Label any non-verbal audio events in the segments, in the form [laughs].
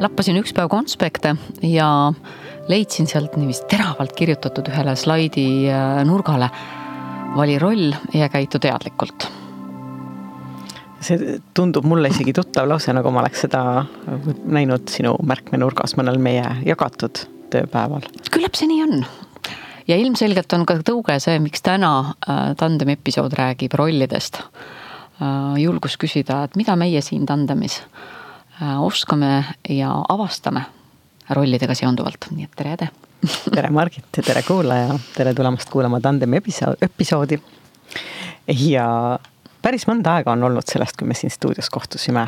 lappasin üks päev konspekte ja leidsin sealt niiviisi teravalt kirjutatud ühele slaidi äh, nurgale. vali roll ja käitu teadlikult. see tundub mulle isegi tuttav lause, nagu ma oleks seda näinud sinu märkmenurgas mõnel meie jagatud tööpäeval. küllap see nii on ja ilmselgelt on ka tõuge see, miks täna äh, tandemi episood räägib rollidest. Äh, julgus küsida, et mida meie siin tandemis oskame ja avastame rollidega seonduvalt, nii et tere, Ede. [laughs] tere, Margit ja tere, kuulaja, tere tulemast kuulama Tandemi episoodi. ja päris mõnda aega on olnud sellest, kui me siin stuudios kohtusime.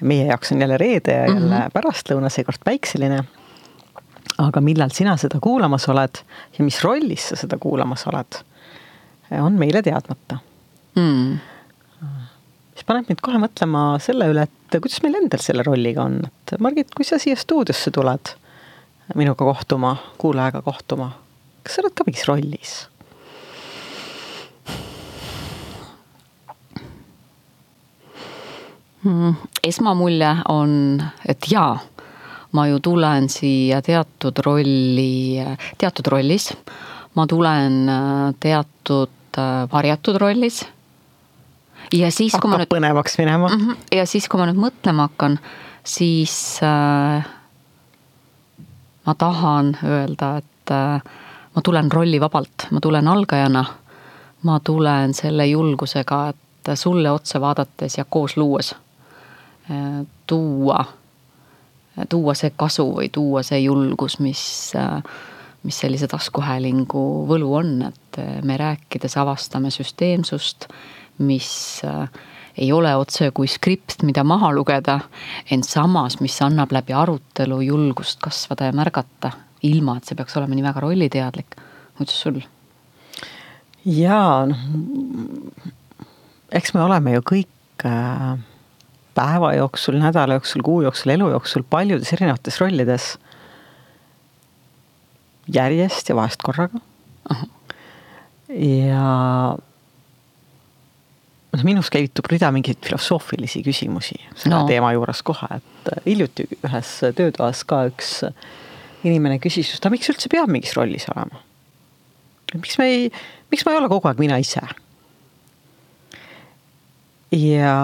meie jaoks on jälle reede ja jälle mm -hmm. pärastlõuna, seekord päikseline. aga millal sina seda kuulamas oled ja mis rollis sa seda kuulamas oled, on meile teadmata mm mis paneb mind kohe mõtlema selle üle, et kuidas meil endal selle rolliga on, et Margit, kui sa siia stuudiosse tuled minuga kohtuma, kuulajaga kohtuma, kas sa oled ka mingis rollis? Hmm, esmamulje on, et jaa, ma ju tulen siia teatud rolli, teatud rollis. ma tulen teatud varjatud rollis ja siis, kui ma nüüd. põnevaks minema. -hmm, ja siis, kui ma nüüd mõtlema hakkan, siis äh, ma tahan öelda, et äh, ma tulen rollivabalt, ma tulen algajana. ma tulen selle julgusega, et sulle otsa vaadates ja koos luues äh, tuua, tuua see kasu või tuua see julgus, mis äh, mis sellise taskuhäälingu võlu on, et me rääkides avastame süsteemsust mis äh, ei ole otse kui skript, mida maha lugeda, ent samas, mis annab läbi arutelu julgust kasvada ja märgata, ilma et see peaks olema nii väga rolliteadlik. kuidas sul? jaa, noh, eks me oleme ju kõik äh, päeva jooksul, nädala jooksul, kuu jooksul, elu jooksul paljudes erinevates rollides järjest ja vahest korraga. ja noh, minus käivitub rida mingeid filosoofilisi küsimusi selle no. teema juures kohe, et äh, hiljuti ühes töötoas ka üks inimene küsis just, aga miks üldse peab mingis rollis olema? miks me ei, miks ma ei ole kogu aeg mina ise? ja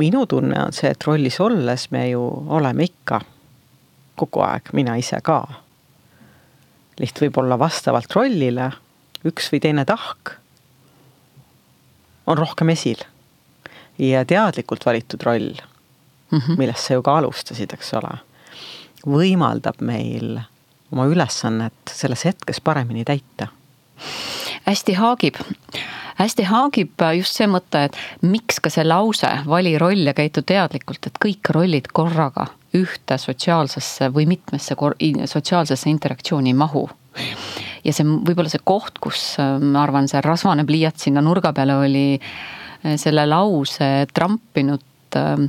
minu tunne on see, et rollis olles me ju oleme ikka kogu aeg mina ise ka. liht võib-olla vastavalt rollile üks või teine tahk on rohkem esil. ja teadlikult valitud roll mm, -hmm. millest sa ju ka alustasid, eks ole, võimaldab meil oma ülesannet selles hetkes paremini täita. hästi haagib, hästi haagib just see mõte, et miks ka see lause, vali roll ja käitu teadlikult, et kõik rollid korraga ühte sotsiaalsesse või mitmesse sotsiaalsesse interaktsiooni ei mahu ja see võib-olla see koht, kus äh, ma arvan, see rasvane pliiats sinna nurga peale oli äh, selle lause trampinud äh,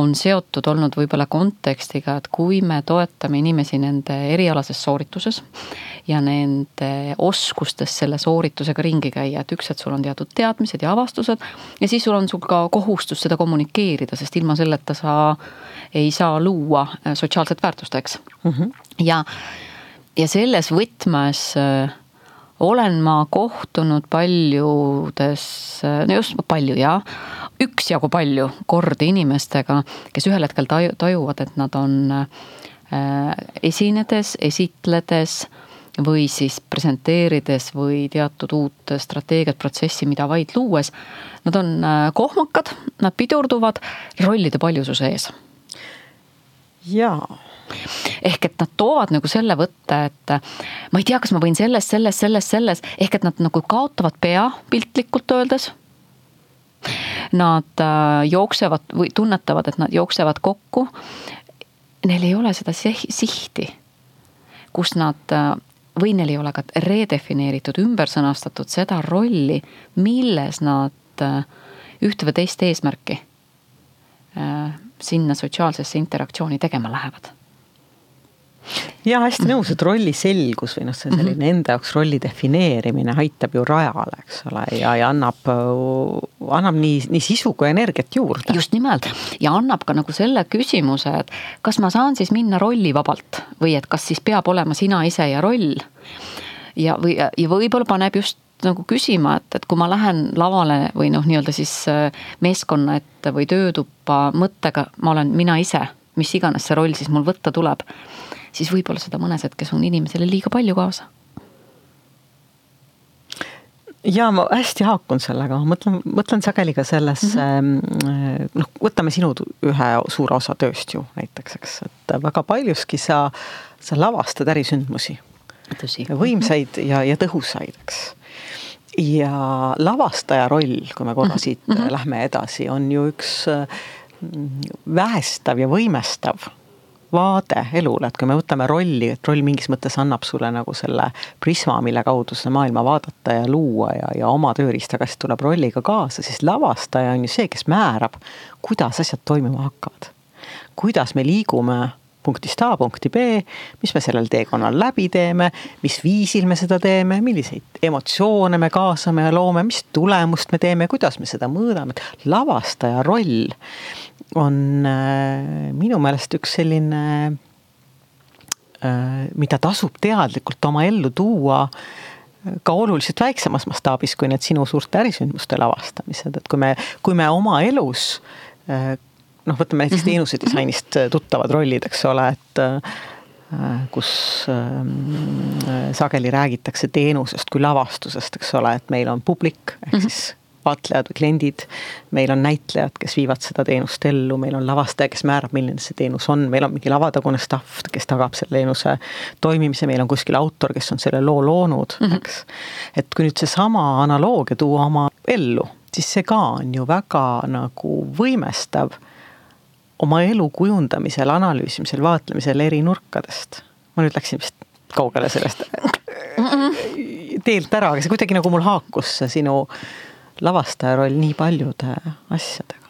on seotud olnud võib-olla kontekstiga, et kui me toetame inimesi nende erialases soorituses ja nende oskustes selle sooritusega ringi käia, et üks, et sul on teatud teadmised ja avastused ja siis sul on sul ka kohustus seda kommunikeerida, sest ilma selleta sa ei saa luua sotsiaalset väärtust, eks mm. -hmm. ja ja selles võtmes äh, olen ma kohtunud paljudes, äh, no just palju jah, üksjagu palju kordi inimestega, kes ühel hetkel taju, tajuvad, et nad on äh, esinedes, esitledes või siis presenteerides või teatud uut strateegiat, protsessi, mida vaid luues. Nad on kohmakad, nad pidurduvad rollide paljususe ees. jaa ehk et nad toovad nagu selle võtte, et ma ei tea, kas ma võin selles, selles, selles, selles, ehk et nad nagu kaotavad pea piltlikult öeldes. Nad äh, jooksevad või tunnetavad, et nad jooksevad kokku. Neil ei ole seda sihti, kus nad äh, või neil ei ole ka redefineeritud, ümber sõnastatud seda rolli, milles nad äh, ühte või teist eesmärki sinna sotsiaalsesse interaktsiooni tegema lähevad ja hästi nõus, et rolli selgus või noh, see selline mm -hmm. enda jaoks rolli defineerimine aitab ju rajale, eks ole, ja, ja annab, annab nii, nii sisu kui energiat juurde. just nimelt ja annab ka nagu selle küsimuse, et kas ma saan siis minna rollivabalt või et kas siis peab olema sina ise ja roll. ja, või, ja võib-olla paneb just nagu küsima, et, et kui ma lähen lavale või noh, nii-öelda siis äh, meeskonna ette või töötuppa mõttega, ma olen mina ise, mis iganes see roll siis mul võtta tuleb siis võib-olla seda mõnes hetkes on inimesele liiga palju kaasa ja ma hästi haakun sellega, ma mõtlen, mõtlen sageli ka selles mm, -hmm. noh, võtame sinu ühe suure osa tööst ju näiteks, eks, et väga paljuski sa, sa lavastad ärisündmusi. võimsaid ja, ja tõhusaid, eks. ja lavastaja roll, kui me korra siit mm -hmm. lähme edasi, on ju üks vähestav ja võimestav vaade elule, et kui me võtame rolli, et roll mingis mõttes annab sulle nagu selle prisma, mille kaudu seda maailma vaadata ja luua ja, ja oma tööriistakast tuleb rolliga kaasa, siis lavastaja on ju see, kes määrab, kuidas asjad toimima hakkavad. kuidas me liigume punktist A punkti B, mis me sellel teekonnal läbi teeme, mis viisil me seda teeme, milliseid emotsioone me kaasame ja loome, mis tulemust me teeme, kuidas me seda mõõdame, et lavastaja roll on äh, minu meelest üks selline, äh, mida tasub teadlikult oma ellu tuua äh, ka oluliselt väiksemas mastaabis kui need sinu suurte ärisündmuste lavastamised, et kui me, kui me oma elus noh, võtame näiteks mhm. teenusedisainist tuttavad rollid, eks ole, et kus sageli räägitakse teenusest kui lavastusest, eks ole, et meil on publik ehk mhm. siis vaatlejad või kliendid. meil on näitlejad, kes viivad seda teenust ellu, meil on lavastaja, kes määrab, milline see teenus on, meil on mingi lavatagune staff, kes tagab selle teenuse toimimise, meil on kuskil autor, kes on selle loo loonud mm, -hmm. eks. et kui nüüd seesama analoogia tuua oma ellu, siis see ka on ju väga nagu võimestav oma elu kujundamisel, analüüsimisel, vaatlemisel eri nurkadest. ma nüüd läksin vist kaugele sellest teelt ära, aga see kuidagi nagu mul haakus see sinu lavastaja roll nii paljude asjadega?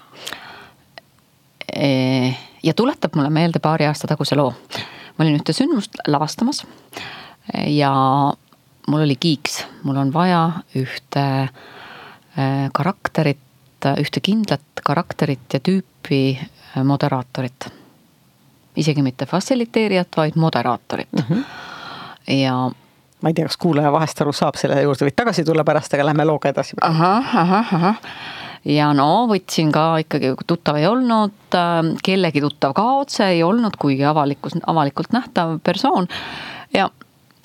ja tuletab mulle meelde paari aasta taguse loo. ma olin ühte sündmust lavastamas ja mul oli kiiks, mul on vaja ühte äh, karakterit, ühte kindlat karakterit ja tüüpi moderaatorit. isegi mitte fassiliteerijat, vaid moderaatorit mm. -hmm. ja ma ei tea, kas kuulaja vahest aru saab, selle juurde võid tagasi tulla pärast, aga lähme looga edasi. ahah, ahah, ahah ja no võtsin ka ikkagi, tuttav ei olnud, äh, kellegi tuttav ka otse ei olnud, kuigi avalikus, avalikult nähtav persoon. ja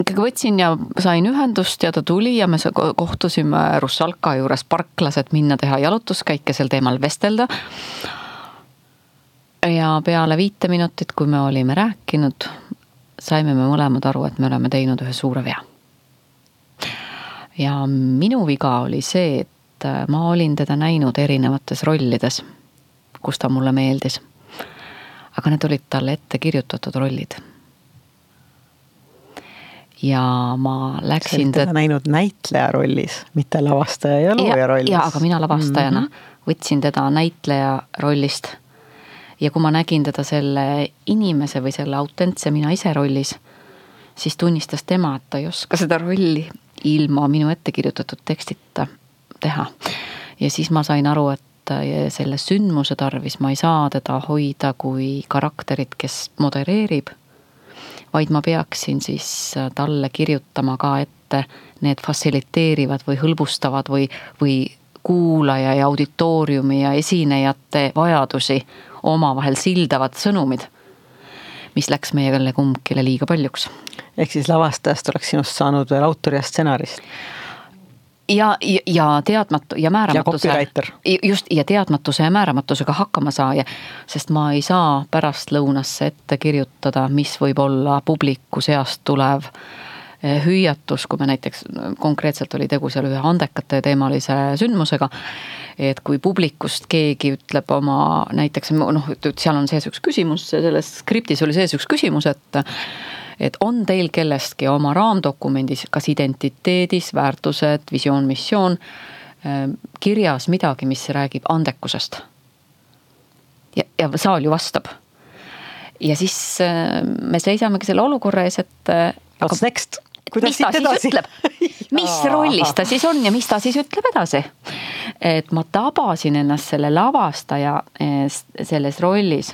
ikkagi võtsin ja sain ühendust ja ta tuli ja me kohtusime Russalka juures parklas, et minna teha jalutuskäike sel teemal vestelda. Ja peale viite minutit, kui me olime rääkinud, saime me mõlemad aru, et me oleme teinud ühe suure vea. ja minu viga oli see, et äh, ma olin teda näinud erinevates rollides, kus ta mulle meeldis. aga need olid talle ette kirjutatud rollid. ja ma läksin. sa olid teda näinud näitleja rollis, mitte lavastaja ja looja rollis. jaa, aga mina lavastajana mm -hmm. võtsin teda näitleja rollist ja kui ma nägin teda selle inimese või selle autentse mina ise rollis, siis tunnistas tema, et ta ei oska seda rolli ilma minu ette kirjutatud tekstita teha. ja siis ma sain aru, et selle sündmuse tarvis ma ei saa teda hoida kui karakterit, kes modereerib, vaid ma peaksin siis talle kirjutama ka ette need fassiliteerivad või hõlbustavad või, või kuulaja ja auditooriumi ja esinejate vajadusi omavahel sildavad sõnumid, mis läks meile kumbkile liiga paljuks. ehk siis lavastajast oleks sinust saanud veel autor ja stsenarist? ja, ja, ja teadmatu ja määramatuse. just, ja teadmatuse ja määramatusega hakkama saaja. sest ma ei saa pärastlõunasse ette kirjutada, mis võib olla publiku seast tulev eh, hüüatus, kui me näiteks, konkreetselt oli tegu seal ühe andekate teemalise sündmusega et kui publikust keegi ütleb oma näiteks noh, et seal on sees üks küsimus, selles skriptis oli sees üks küsimus, et et on teil kellestki oma raamdokumendis, kas identiteedis, väärtused, visioon, missioon ähm, kirjas midagi, mis räägib andekusest. ja, ja saal ju vastab ja siis äh, me seisamegi selle olukorra ees, et. What's next? Mis ta siis ütleb, mis rollis ta siis on ja mis ta siis ütleb edasi. et ma tabasin ennast selle lavastaja selles rollis,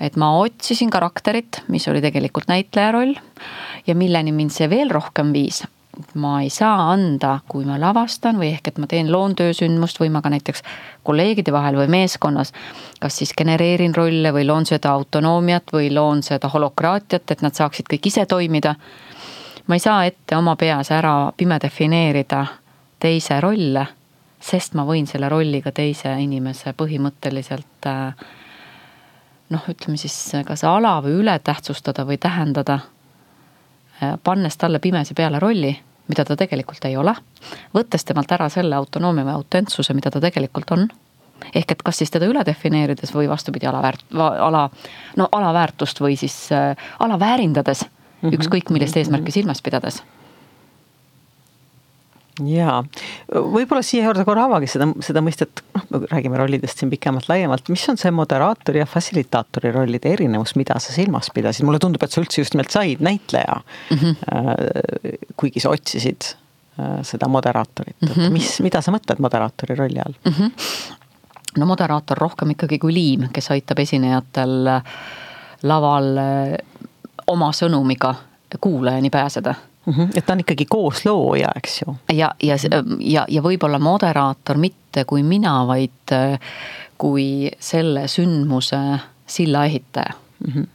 et ma otsisin karakterit, mis oli tegelikult näitleja roll ja milleni mind see veel rohkem viis. Ma ei saa anda, kui ma lavastan või ehk et ma teen loon töösündmust või ma ka näiteks kolleegide vahel või meeskonnas. kas siis genereerin rolle või loon seda autonoomiat või loon seda holokraatiat, et nad saaksid kõik ise toimida ma ei saa ette oma peas ära pime defineerida teise rolle, sest ma võin selle rolliga teise inimese põhimõtteliselt äh, noh, ütleme siis kas ala või ületähtsustada või tähendada, äh, pannes talle pimesi peale rolli, mida ta tegelikult ei ole, võttes temalt ära selle autonoomia või autentsuse, mida ta tegelikult on ehk et kas siis teda üle defineerides või vastupidi, alaväärt-, ala, no alaväärtust või siis äh, alaväärindades. Ükskõik millist eesmärki silmas pidades jaa, võib-olla siia juurde korra avage seda, seda mõistet, noh, me räägime rollidest siin pikemalt-laiemalt, mis on see moderaatori ja fassilitaatori rollide erinevus, mida sa silmas pidasid, mulle tundub, et sa üldse just nimelt said näitleja mm. -hmm. kuigi sa otsisid äh, seda moderaatorit mm, -hmm. et mis, mida sa mõtled moderaatori rolli all mm? -hmm. no moderaator rohkem ikkagi kui liim, kes aitab esinejatel laval oma sõnumiga kuulajani pääseda mm. -hmm. et ta on ikkagi kooslooja, eks ju. ja, ja, ja, ja võib-olla moderaator mitte kui mina, vaid äh, kui selle sündmuse sillaehitaja mm. -hmm.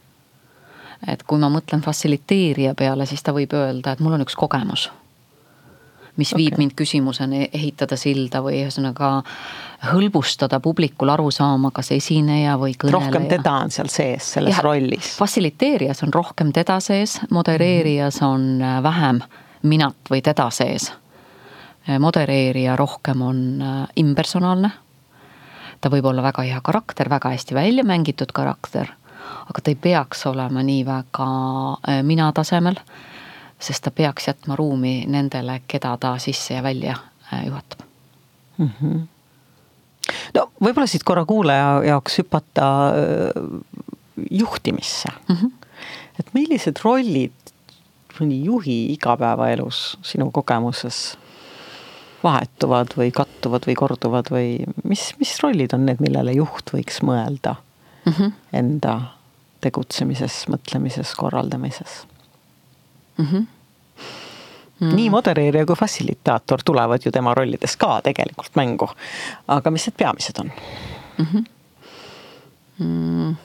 et kui ma mõtlen fassiliteerija peale, siis ta võib öelda, et mul on üks kogemus mis okay. viib mind küsimuseni ehitada silda või ühesõnaga hõlbustada publikul aru saama, kas esineja või kõneleja. rohkem teda on seal sees, selles ja, rollis. fassiliteerijas on rohkem teda sees, modereerijas on äh, vähem minat või teda sees. Äh, modereerija rohkem on äh, impersonaalne. ta võib olla väga hea karakter, väga hästi välja mängitud karakter, aga ta ei peaks olema nii väga mina tasemel sest ta peaks jätma ruumi nendele, keda ta sisse ja välja juhatab mm. -hmm. No võib-olla siit korra kuulaja jaoks hüpata äh, juhtimisse mm. -hmm. et millised rollid mõni juhi igapäevaelus sinu kogemuses vahetuvad või kattuvad või korduvad või mis, mis rollid on need, millele juht võiks mõelda mm -hmm. enda tegutsemises, mõtlemises, korraldamises? mm. -hmm. Mm. nii modereerija kui fassilitaator tulevad ju tema rollides ka tegelikult mängu. aga mis need peamised on mm? -hmm. Mm.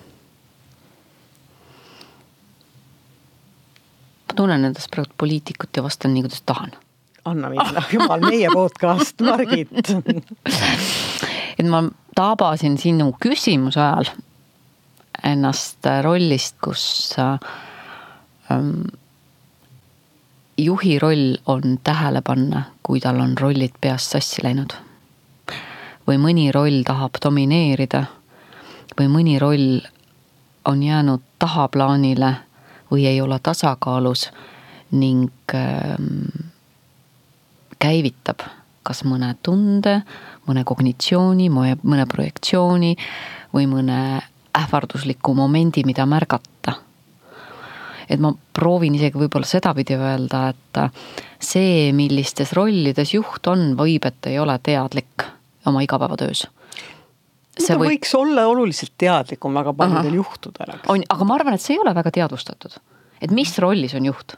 ma tunnen endast praegu poliitikut ja vastan nii, kuidas tahan. anna minna, [laughs] jumal, meie podcast, Margit [laughs] et ma tabasin sinu küsimuse ajal ennast rollist, kus ähm, juhi roll on tähele panna, kui tal on rollid peast sassi läinud. või mõni roll tahab domineerida või mõni roll on jäänud tahaplaanile või ei ole tasakaalus ning ähm, käivitab kas mõne tunde, mõne kognitsiooni, mõne projektsiooni või mõne ähvardusliku momendi, mida märgata et ma proovin isegi võib-olla sedapidi öelda, et see, millistes rollides juht on, võib, et ei ole teadlik oma igapäevatöös see võib... võiks olla oluliselt teadlikum väga paljudel juhtudel. on, aga ma arvan, et see ei ole väga teadvustatud. et mis rollis on juht?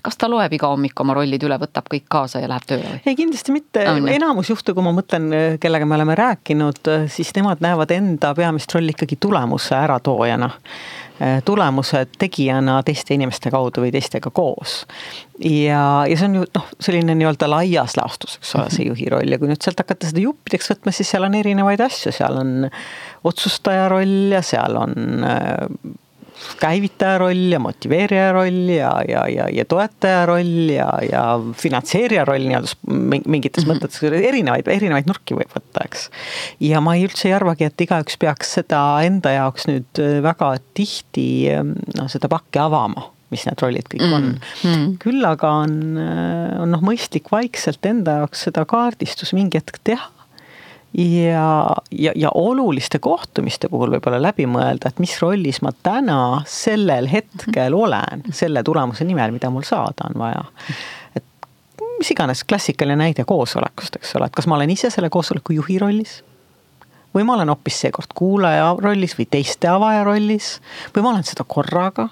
kas ta loeb iga hommik oma rollid üle, võtab kõik kaasa ja läheb tööle või? ei, kindlasti mitte. enamus juhte, kui ma mõtlen, kellega me oleme rääkinud, siis nemad näevad enda peamist rolli ikkagi tulemuse äratoojana Äh, tulemused tegijana teiste inimeste kaudu või teistega koos. ja, ja see on ju noh, selline nii-öelda laias laastus, eks ole, see juhi roll. Ja kui nüüd sealt hakata seda juppideks võtma, siis seal on erinevaid asju, seal on otsustaja roll ja seal on äh, käivitaja roll ja motiveerija roll ja, ja, ja, ja toetaja roll ja, ja finantseerija roll nii-öelda mingites mm -hmm. mõtetes, erinevaid, erinevaid nurki võib võtta, eks. ja ma ei üldse ei arvagi, et igaüks peaks seda enda jaoks nüüd väga tihti noh, seda pakki avama mis need rollid kõik on mm. -hmm. küll aga on, on noh, mõistlik vaikselt enda jaoks seda kaardistus mingi hetk teha ja, ja, ja oluliste kohtumiste puhul võib-olla läbi mõelda, et mis rollis ma täna sellel hetkel olen selle tulemuse nimel, mida mul saada on vaja. et mis iganes klassikaline näide koosolekust, eks ole, et kas ma olen ise selle koosoleku juhi rollis või ma olen hoopis seekord kuulaja rollis või teiste avaja rollis või ma olen seda korraga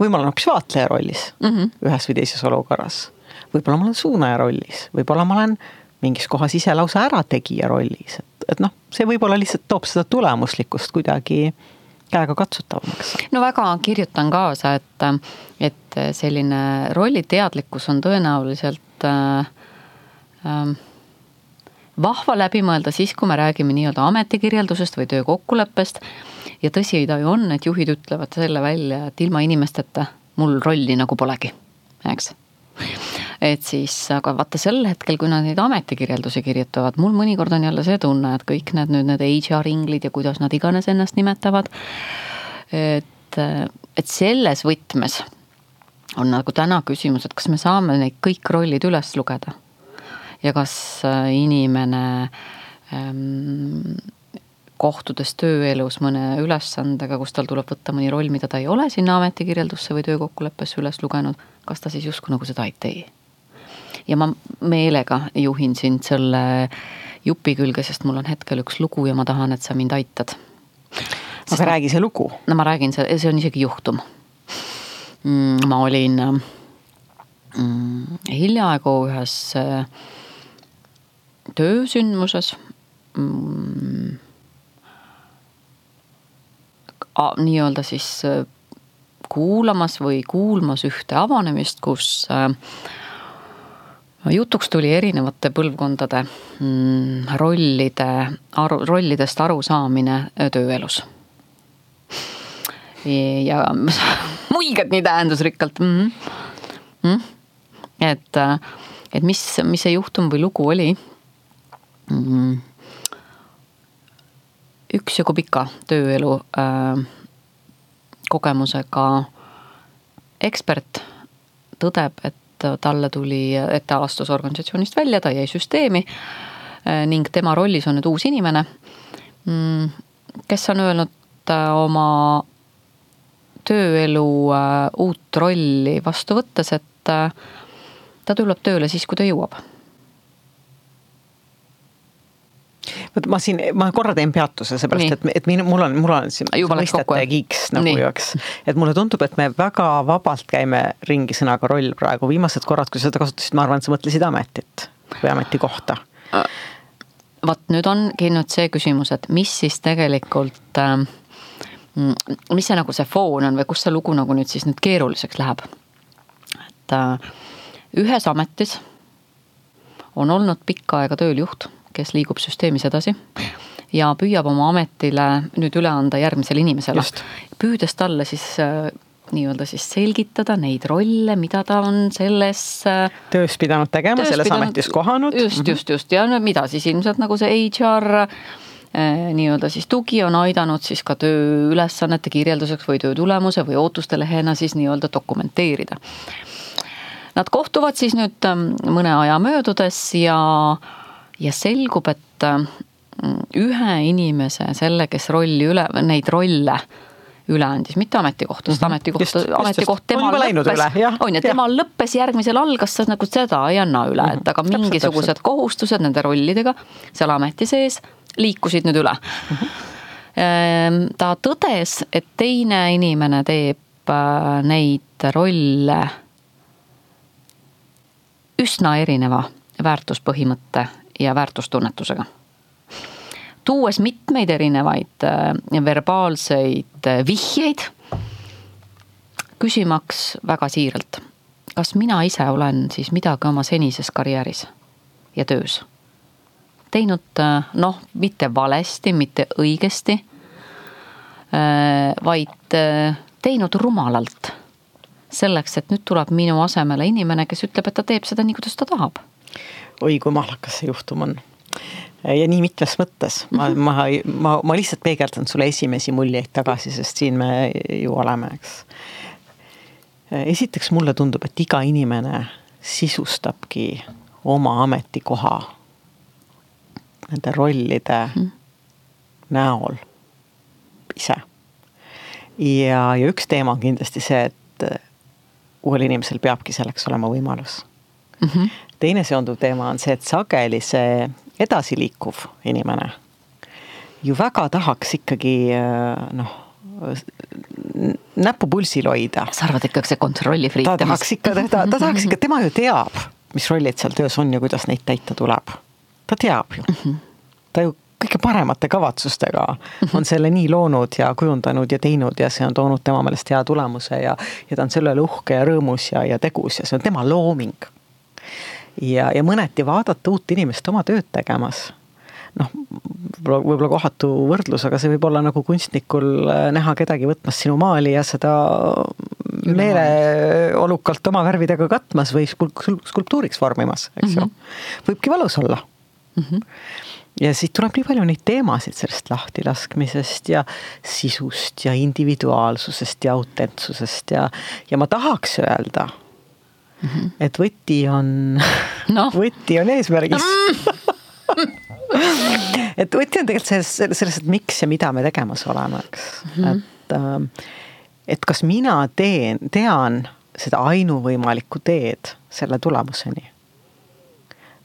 või ma olen hoopis vaatleja rollis mm -hmm. ühes või teises olukorras. võib-olla ma olen suunaja rollis, võib-olla ma olen mingis kohas ise lausa ärategija rollis, et, et noh, see võib-olla lihtsalt toob seda tulemuslikkust kuidagi käega katsutavamaks. no väga kirjutan kaasa, et, et selline rolliteadlikkus on tõenäoliselt äh, äh, vahva läbi mõelda siis, kui me räägime nii-öelda ametikirjeldusest või töökokkuleppest. ja tõsi ta ju on, et juhid ütlevad selle välja, et ilma inimesteta mul rolli nagu polegi, eks et siis, aga vaata sel hetkel, kui nad neid ametikirjeldusi kirjutavad, mul mõnikord on jälle see tunne, et kõik need nüüd need HR inglid ja kuidas nad iganes ennast nimetavad. et, et selles võtmes on nagu täna küsimus, et kas me saame neid kõik rollid üles lugeda ja kas äh, inimene ähm, kohtudes tööelus mõne ülesandega, kus tal tuleb võtta mõni roll, mida ta ei ole sinna ametikirjeldusse või töökokkuleppesse üles lugenud, kas ta siis justkui nagu seda ei tee? ja ma meelega juhin sind selle jupi külge, sest mul on hetkel üks lugu ja ma tahan, et sa mind aitad. aga ma, räägi see lugu. no ma räägin, see, see on isegi juhtum mm,. ma olin mm, hiljaaegu ühes äh, töösündmuses mm, nii-öelda siis äh, kuulamas või kuulmas ühte avanemist, kus äh, jutuks tuli erinevate põlvkondade mm, rollide, rollidest arusaamine äh, tööelus. ja [laughs] muigad nii tähendusrikkalt mm. -hmm. Mm. et, et mis, mis see juhtum või lugu oli Mm-hmm. üksjagu pika tööelu äh, kogemusega ekspert tõdeb, et talle tuli, et ta astus organisatsioonist välja, ta jäi süsteemi äh, ning tema rollis on nüüd uus inimene, mm, kes on öelnud äh, oma tööelu äh, uut rolli vastu võttes, et ta tuleb tööle siis, kui ta jõuab vot ma siin, ma korra teen peatuse, seepärast et, et minu, mul on, mul on siin mõistete kiiks nagu jooks. et mulle tundub, et me väga vabalt käime ringi sõnaga roll praegu, viimased korrad, kui sa seda kasutasid, ma arvan, et sa mõtlesid ametit või ametikohta. vot nüüd ongi nüüd see küsimus, et mis siis tegelikult äh, mis see nagu see foon on või kus see lugu nagu nüüd siis nüüd keeruliseks läheb? et äh, ühes ametis on olnud pikka aega tööl juht kes liigub süsteemis edasi ja püüab oma ametile nüüd üle anda järgmisele inimesele. püüdes talle siis äh, nii-öelda siis selgitada neid rolle, mida ta on selles. Äh, töös pidanud tegema, selles pidanud, ametis kohanud. just, mhm. just, just ja mida siis ilmselt nagu see HR äh, nii-öelda siis tugi on aidanud siis ka tööülesannete kirjelduseks või töö tulemuse või ootuste lehena siis nii-öelda dokumenteerida. Nad kohtuvad siis nüüd ähm, mõne aja möödudes ja ja selgub, et mm, ühe inimese, selle, kes rolli üle, neid rolle üle andis, mitte ametikohta, sest mhm. ametikoht, ametikoht temal lõppes, on ju, temal lõppes, järgmisel algas, sa nagu seda ei anna üle, et mhm. aga mingisugused täpselt. kohustused nende rollidega seal ameti sees liikusid nüüd üle mm. -hmm. ta tõdes, et teine inimene teeb äh, neid rolle üsna erineva väärtuspõhimõtte ja väärtustunnetusega. tuues mitmeid erinevaid äh, verbaalseid äh, vihjeid, küsimaks väga siiralt, kas mina ise olen siis midagi oma senises karjääris ja töös teinud äh, noh, mitte valesti, mitte õigesti, vaid teinud rumalalt. selleks, et nüüd tuleb minu asemele inimene, kes ütleb, et ta teeb seda nii, kuidas ta tahab oi kui mahlakas see juhtum on. ja nii mitmes mõttes, ma, mhm. ma, ma, ma lihtsalt peegeldan sulle esimesi muljeid tagasi, sest siin me ju oleme, eks. esiteks mulle tundub, et iga inimene sisustabki oma ametikoha nende rollide mm. näol ise. ja, ja üks teema on kindlasti see, et uuel inimesel peabki selleks olema võimalus mm. -hmm. teine seonduv teema on see, et sageli see edasiliikuv inimene ju väga tahaks ikkagi noh, näppu pulsil hoida. sa arvad ikka, see kontrollifriik? ta tahaks ikka, ta, ta tahaks ikka, tema ju teab, mis rollid seal töös on ja kuidas neid täita tuleb. ta teab ju mm. -hmm. ta ju kõige paremate kavatsustega on selle nii loonud ja kujundanud ja teinud ja see on toonud tema meelest hea tulemuse ja, ja ta on selle üle uhke ja rõõmus ja, ja tegus ja see on tema looming. Ja, ja mõneti vaadata uut inimest oma tööd tegemas noh, võib-olla, kohatu võrdlus, aga see võib olla nagu kunstnikul äh, näha kedagi võtmas sinu maali ja seda meeleolukalt oma värvidega katmas või skulptuuriks vormimas, eks ju mm -hmm.. võibki valus olla mm. -hmm. ja siit tuleb nii palju neid teemasid sellest lahtilaskmisest ja sisust ja individuaalsusest ja autentsusest ja, ja ma tahaks öelda mm, -hmm. et võti on [laughs] no. võti on eesmärgis mm. [laughs] et võti on tegelikult selles, selles, et miks ja mida me tegemas oleme, eks mm, -hmm. et äh, et kas mina teen, tean seda ainuvõimalikku teed selle tulemuseni.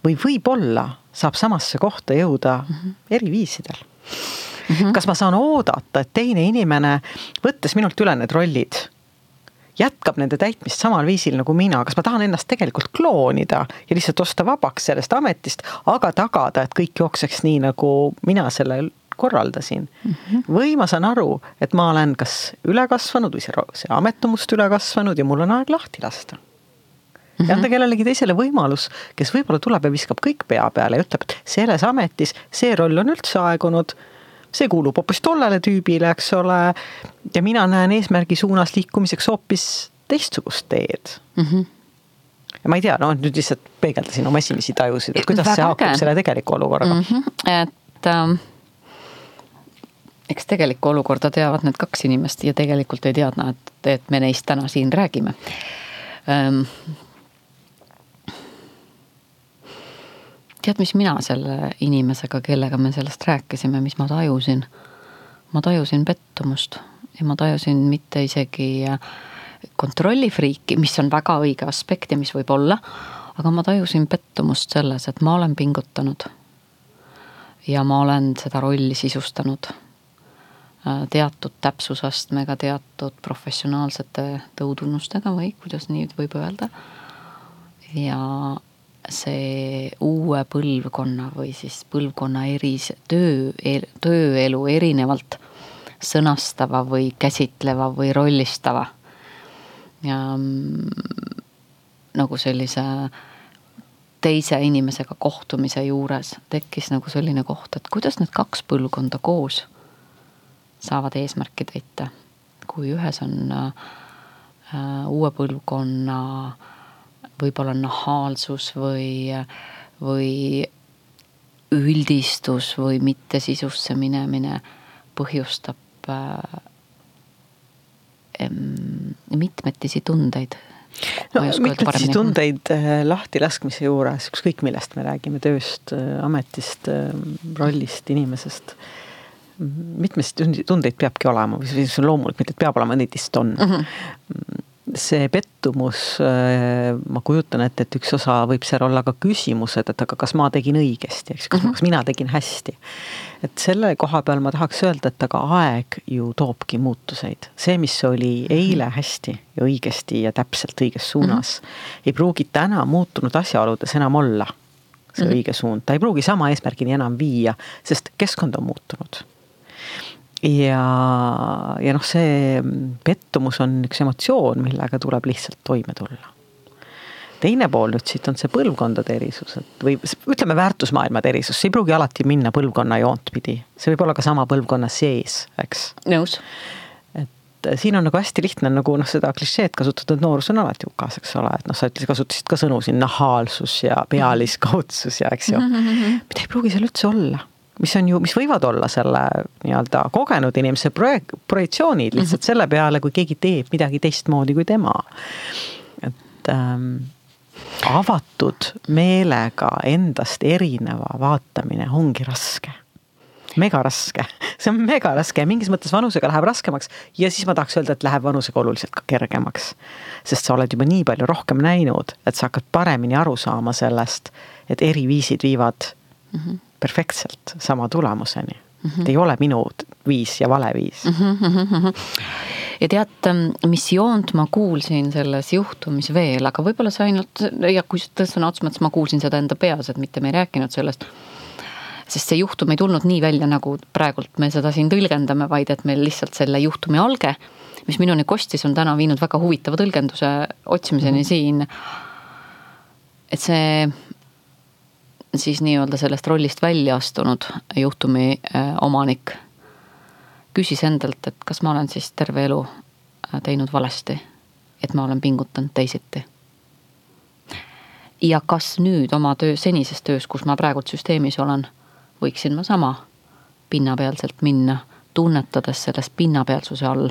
või võib-olla saab samasse kohta jõuda mm -hmm. eri viisidel mm. -hmm. kas ma saan oodata, et teine inimene, võttes minult üle need rollid jätkab nende täitmist samal viisil nagu mina, kas ma tahan ennast tegelikult kloonida ja lihtsalt osta vabaks sellest ametist, aga tagada, et kõik jookseks nii, nagu mina selle korraldasin mm. -hmm. või ma saan aru, et ma olen kas üle kasvanud või see, see amet on must üle kasvanud ja mul on aeg lahti lasta mm. -hmm. ja anda kellelegi teisele võimalus, kes võib-olla tuleb ja viskab kõik pea peale ja ütleb, et selles ametis see roll on üldse aegunud see kuulub hoopis tollele tüübile, eks ole. ja mina näen eesmärgi suunas liikumiseks hoopis teistsugust teed mm. -hmm. ja ma ei tea, no nüüd lihtsalt peegeldasin oma esimesi tajusid, et kuidas Väga see haakub selle tegeliku olukorraga mm. -hmm. et ähm, eks tegelikku olukorda teavad need kaks inimest ja tegelikult ei teadnud, et, et me neist täna siin räägime ähm, tead, mis mina selle inimesega, kellega me sellest rääkisime, mis ma tajusin? ma tajusin pettumust ja ma tajusin mitte isegi äh, kontrollifriiki, mis on väga õige aspekt ja mis võib olla, aga ma tajusin pettumust selles, et ma olen pingutanud. ja ma olen seda rolli sisustanud äh, teatud täpsusastmega, teatud professionaalsete tõudunnustega või kuidas nii võib öelda. ja see uue põlvkonna või siis põlvkonna eris töö, tööelu erinevalt sõnastava või käsitleva või rollistava. ja mm, nagu sellise teise inimesega kohtumise juures tekkis nagu selline koht, et kuidas need kaks põlvkonda koos saavad eesmärki täita. kui ühes on äh, uue põlvkonna äh, võib-olla nahaalsus või, või üldistus või mittesisusse minemine põhjustab äh, mitmetisi tundeid. no mitmetisi tundeid äh, lahtilaskmise juures, ükskõik millest me räägime, tööst, äh, ametist, rollist, inimesest mitmeid tundeid peabki olema või see on loomulik, mitte et peab olema, neid lihtsalt on mm. -hmm see pettumus, äh, ma kujutan ette, et üks osa võib seal olla ka küsimused, et aga kas ma tegin õigesti, eks, kas, mm -hmm. kas mina tegin hästi. et selle koha peal ma tahaks öelda, et aga aeg ju toobki muutuseid. see, mis oli eile mhm. hästi ja õigesti ja täpselt õiges suunas mm, -hmm. ei pruugi täna muutunud asjaoludes enam olla see mm -hmm. õige suund, ta ei pruugi sama eesmärgini enam viia, sest keskkond on muutunud ja, ja noh, see pettumus on üks emotsioon, millega tuleb lihtsalt toime tulla. teine pool nüüd siit on see põlvkondade erisus, et või ütleme, väärtusmaailmade erisus, see ei pruugi alati minna põlvkonna joont pidi, see võib olla ka sama põlvkonna sees, eks. nõus. et siin on nagu hästi lihtne nagu noh, seda klišeed kasutada, et noorus on alati hukas, eks ole, et noh, sa ütlesid, kasutasid ka sõnu siin nahaalsus ja pealiskaudsus ja eks ju [laughs] mida ei pruugi seal üldse olla mis on ju, mis võivad olla selle nii-öelda kogenud inimese projek-, projektsioonid lihtsalt mm -hmm. selle peale, kui keegi teeb midagi teistmoodi kui tema. et ähm, avatud meelega endast erineva vaatamine ongi raske mega raske, see on mega raske ja mingis mõttes vanusega läheb raskemaks ja siis ma tahaks öelda, et läheb vanusega oluliselt ka kergemaks. sest sa oled juba nii palju rohkem näinud, et sa hakkad paremini aru saama sellest, et eri viisid viivad mm -hmm. Perfektselt sama tulemuseni mm. -hmm. ei ole minu viis ja vale viis mm. -hmm. ja tead, mis joont ma kuulsin selles juhtumis veel, aga võib-olla see ainult ja kui sõna otseses mõttes ma kuulsin seda enda peas, et mitte me ei rääkinud sellest sest see juhtum ei tulnud nii välja, nagu praegult me seda siin tõlgendame, vaid et meil lihtsalt selle juhtumi alge, mis minuni kostis, on täna viinud väga huvitava tõlgenduse otsimiseni mm -hmm. siin. et see siis nii-öelda sellest rollist välja astunud juhtumi äh, omanik küsis endalt, et kas ma olen siis terve elu äh, teinud valesti, et ma olen pingutanud teisiti. ja kas nüüd oma töö, senises töös, kus ma praegult süsteemis olen võiksin ma sama pinnapealselt minna, tunnetades selles pinnapealsuse all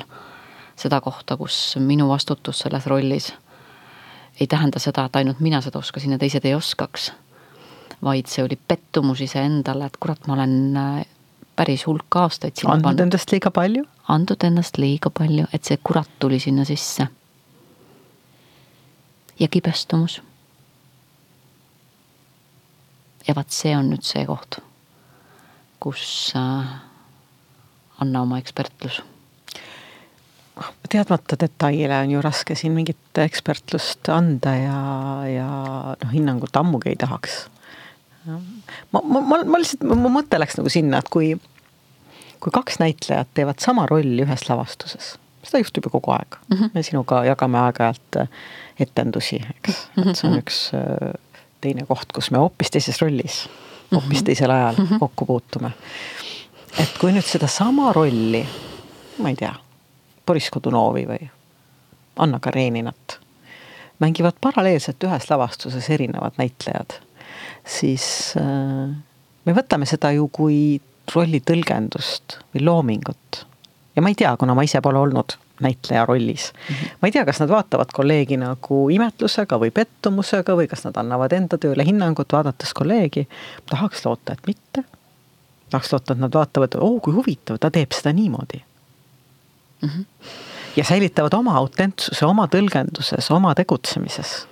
seda kohta, kus minu vastutus selles rollis ei tähenda seda, et ainult mina seda oskasin ja teised ei oskaks. Vaid see oli pettumus iseendale, et kurat, ma olen äh, päris hulk aastaid sinna andnud pannud. endast liiga palju? andnud endast liiga palju, et see kurat tuli sinna sisse. ja kibestumus. ja vaat see on nüüd see koht kus äh, anna oma ekspertlus? teadmata detaile on ju raske siin mingit ekspertlust anda ja, ja noh, hinnangut ammugi ei tahaks. Ma, ma, ma, ma lihtsalt, mu mõte läks nagu sinna, et kui, kui kaks näitlejat teevad sama rolli ühes lavastuses, seda juhtub ju kogu aeg mm. -hmm. me sinuga jagame aeg-ajalt äh, etendusi, eks, et see on mhm. üks äh, teine koht, kus me hoopis teises rollis hoopis mhm. teisel ajal mm -hmm. kokku puutume. et kui nüüd sedasama rolli, ma ei tea, Boris Kodunovi või Anna Kareninat mängivad paralleelselt ühes lavastuses erinevad näitlejad, siis äh, me võtame seda ju kui rolli tõlgendust või loomingut. ja ma ei tea, kuna ma ise pole olnud näitleja rollis mm. -hmm. ma ei tea, kas nad vaatavad kolleegi nagu imetlusega või pettumusega või kas nad annavad enda tööle hinnangut, vaadates kolleegi. tahaks loota, et mitte. tahaks loota, et nad vaatavad, oo oh, kui huvitav, ta teeb seda niimoodi mm. -hmm. ja säilitavad oma autentsuse oma tõlgenduses, oma tegutsemises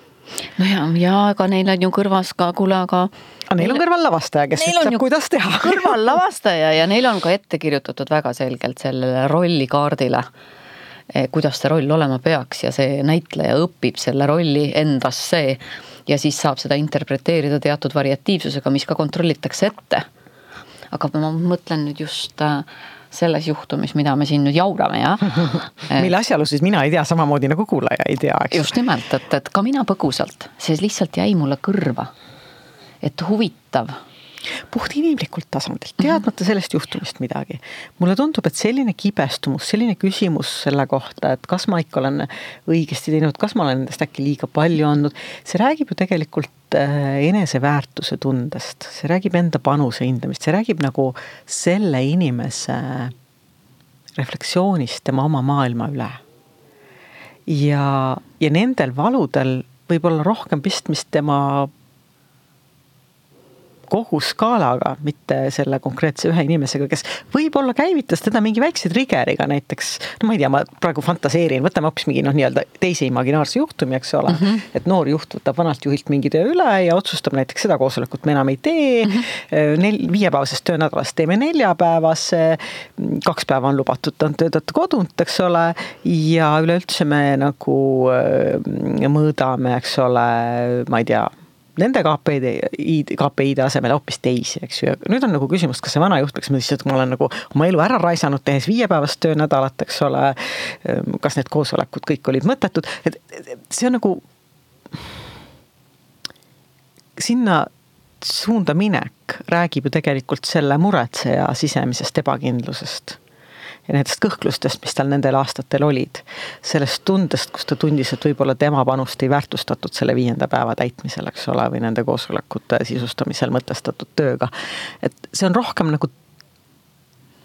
no ja, ja ega neil on ju kõrvas ka, kuule, aga. aga neil on kõrval lavastaja, kes ütleb, kuidas teha. [laughs] kõrval lavastaja ja neil on ka ette kirjutatud väga selgelt sellele rollikaardile Eh, kuidas see roll olema peaks ja see näitleja õpib selle rolli endasse ja siis saab seda interpreteerida teatud variatiivsusega, mis ka kontrollitakse ette. Aga ma mõtlen nüüd just äh, selles juhtumis, mida me siin nüüd jaurame, jah [laughs] mille asjaolu siis mina ei tea, samamoodi nagu kuulaja ei tea, eks. just nimelt, et, et ka mina põgusalt, see lihtsalt jäi mulle kõrva. et huvitav puht inimlikult tasandilt, teadmata sellest juhtumist midagi. mulle tundub, et selline kibestumus, selline küsimus selle kohta, et kas ma ikka olen õigesti teinud, kas ma olen endast äkki liiga palju andnud, see räägib ju tegelikult äh, eneseväärtuse tundest, see räägib enda panuse hindamist, see räägib nagu selle inimese reflektsioonist tema oma maailma üle. ja, ja nendel valudel võib olla rohkem pistmist tema kogu skaalaga, mitte selle konkreetse ühe inimesega, kes võib-olla käivitas teda mingi väikse trigger'iga näiteks. no ma ei tea, ma praegu fantaseerin, võtame hoopis mingi noh, nii-öelda teise imaginaarse juhtumi, eks ole mm. -hmm. et noor juht võtab vanalt juhilt mingi töö üle ja otsustab näiteks seda koosolekut me enam ei tee mm. -hmm. Nel-, viiepäevasest töönädalast teeme neljapäevase. kaks päeva on lubatud töötada kodunt, eks ole. ja üleüldse me nagu äh, mõõdame, eks ole, ma ei tea nende KPI-d, KPI-de asemel hoopis teisi, eks ju, ja nüüd on nagu küsimus, kas see vana juht peaks mõtlema, et ma olen nagu oma elu ära raisanud, tehes viiepäevast töönädalat, eks ole. kas need koosolekud kõik olid mõttetud, et see on nagu. sinna suunda minek räägib ju tegelikult selle muretseja sisemisest ebakindlusest ja nendest kõhklustest, mis tal nendel aastatel olid. sellest tundest, kus ta tundis, et võib-olla tema panust ei väärtustatud selle viienda päeva täitmisel, eks ole, või nende koosolekute sisustamisel mõtestatud tööga. et see on rohkem nagu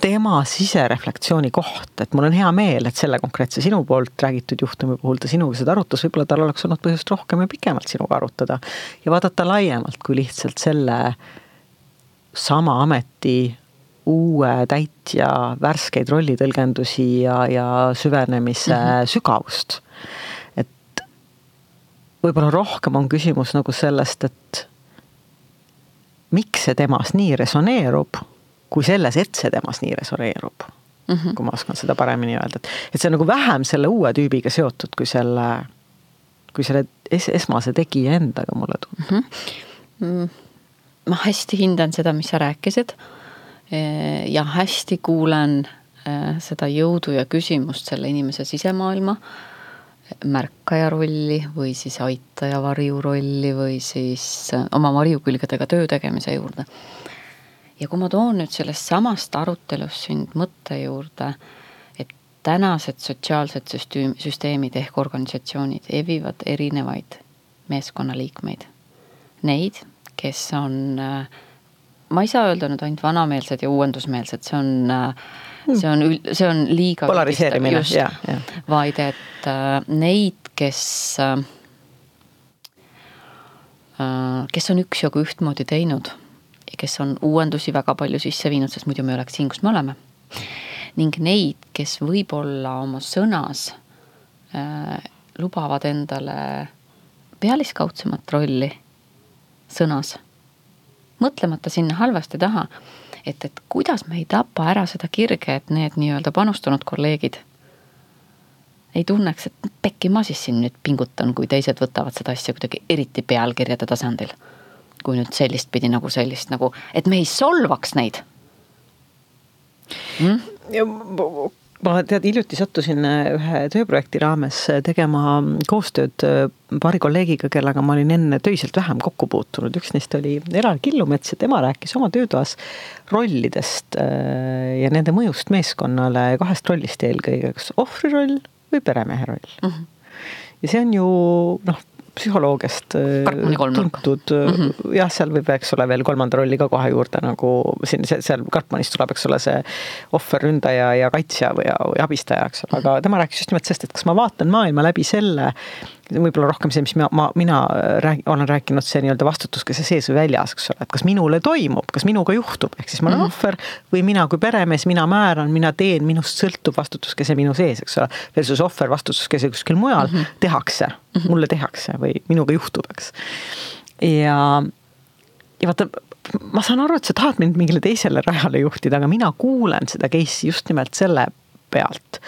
tema sisereflektsiooni koht, et mul on hea meel, et selle konkreetse sinu poolt räägitud juhtumi puhul ta sinuga seda arutas, võib-olla tal oleks olnud põhjust rohkem ja pikemalt sinuga arutada. ja vaadata laiemalt kui lihtsalt selle sama ameti uue täitja värskeid rollitõlgendusi ja, ja süvenemise mm -hmm. sügavust. et võib-olla rohkem on küsimus nagu sellest, et miks see temas nii resoneerub, kui selles, et see temas nii resoneerub mm. -hmm. kui ma oskan seda paremini öelda, et, et see on nagu vähem selle uue tüübiga seotud, kui selle, kui selle es esmase tegija endaga, mulle tundub mm. -hmm. ma hästi hindan seda, mis sa rääkisid. Ja hästi kuulen äh, seda jõudu ja küsimust selle inimese sisemaailma märkaja rolli või siis aitaja varju rolli või siis oma varjukülgedega töö tegemise juurde. ja kui ma toon nüüd sellest samast arutelust sind mõtte juurde, et tänased sotsiaalsed süsteem, süsteemid ehk organisatsioonid evivad erinevaid meeskonnaliikmeid. Neid, kes on, äh, ma ei saa öelda nüüd ainult vanameelsed ja uuendusmeelsed, see on Hmm. see on, see on liiga. polariseerimine, jah, jah. vaid et äh, neid, kes äh,, äh, kes on üksjagu ühtmoodi teinud ja kes on uuendusi väga palju sisse viinud, sest muidu me ei oleks siin, kus me oleme. ning neid, kes võib-olla oma sõnas äh, lubavad endale pealiskaudsemat rolli sõnas, mõtlemata sinna halvasti taha et, et kuidas me ei tapa ära seda kirge, et need nii-öelda panustanud kolleegid ei tunneks, et pekki ma siis siin nüüd pingutan, kui teised võtavad seda asja kuidagi eriti pealkirjade tasandil. kui nüüd sellist pidi nagu sellist nagu, et me ei solvaks neid mm?. ja ma tead, hiljuti sattusin äh, ühe tööprojekti raames äh, tegema koostööd äh, paari kolleegiga, kellega ma olin enne töiselt vähem kokku puutunud, üks neist oli Elar Killumets ja tema rääkis oma töötoas rollidest ja nende mõjust meeskonnale kahest rollist eelkõige, kas ohvri roll või peremehe roll mm. -hmm. ja see on ju noh psühholoogiast äh, tuntud mm, -hmm. jah, seal võib, eks ole, veel kolmanda rolli ka kohe juurde nagu siin, seal Karpmanist tuleb, eks ole, see ohver, ründaja ja kaitsja või, või abistaja, eks ole, aga tema rääkis just nimelt sellest, et kas ma vaatan maailma läbi selle võib-olla rohkem see, mis ma, ma, mina rääg, olen rääkinud, see nii-öelda vastutus, kas see sees või väljas, eks ole, et kas minule toimub, kas minuga juhtub, ehk siis ma olen mm -hmm. ohver või mina kui peremees, mina määran, mina teen, minust sõltub vastutuskese minu sees, eks ole. Versus ohver, vastutuskese kuskil mujal mm -hmm. tehakse mm, -hmm. mulle tehakse või minuga juhtub, eks. ja, ja vaata, ma saan aru, et sa tahad mind mingile teisele rajale juhtida, aga mina kuulen seda case'i just nimelt selle pealt.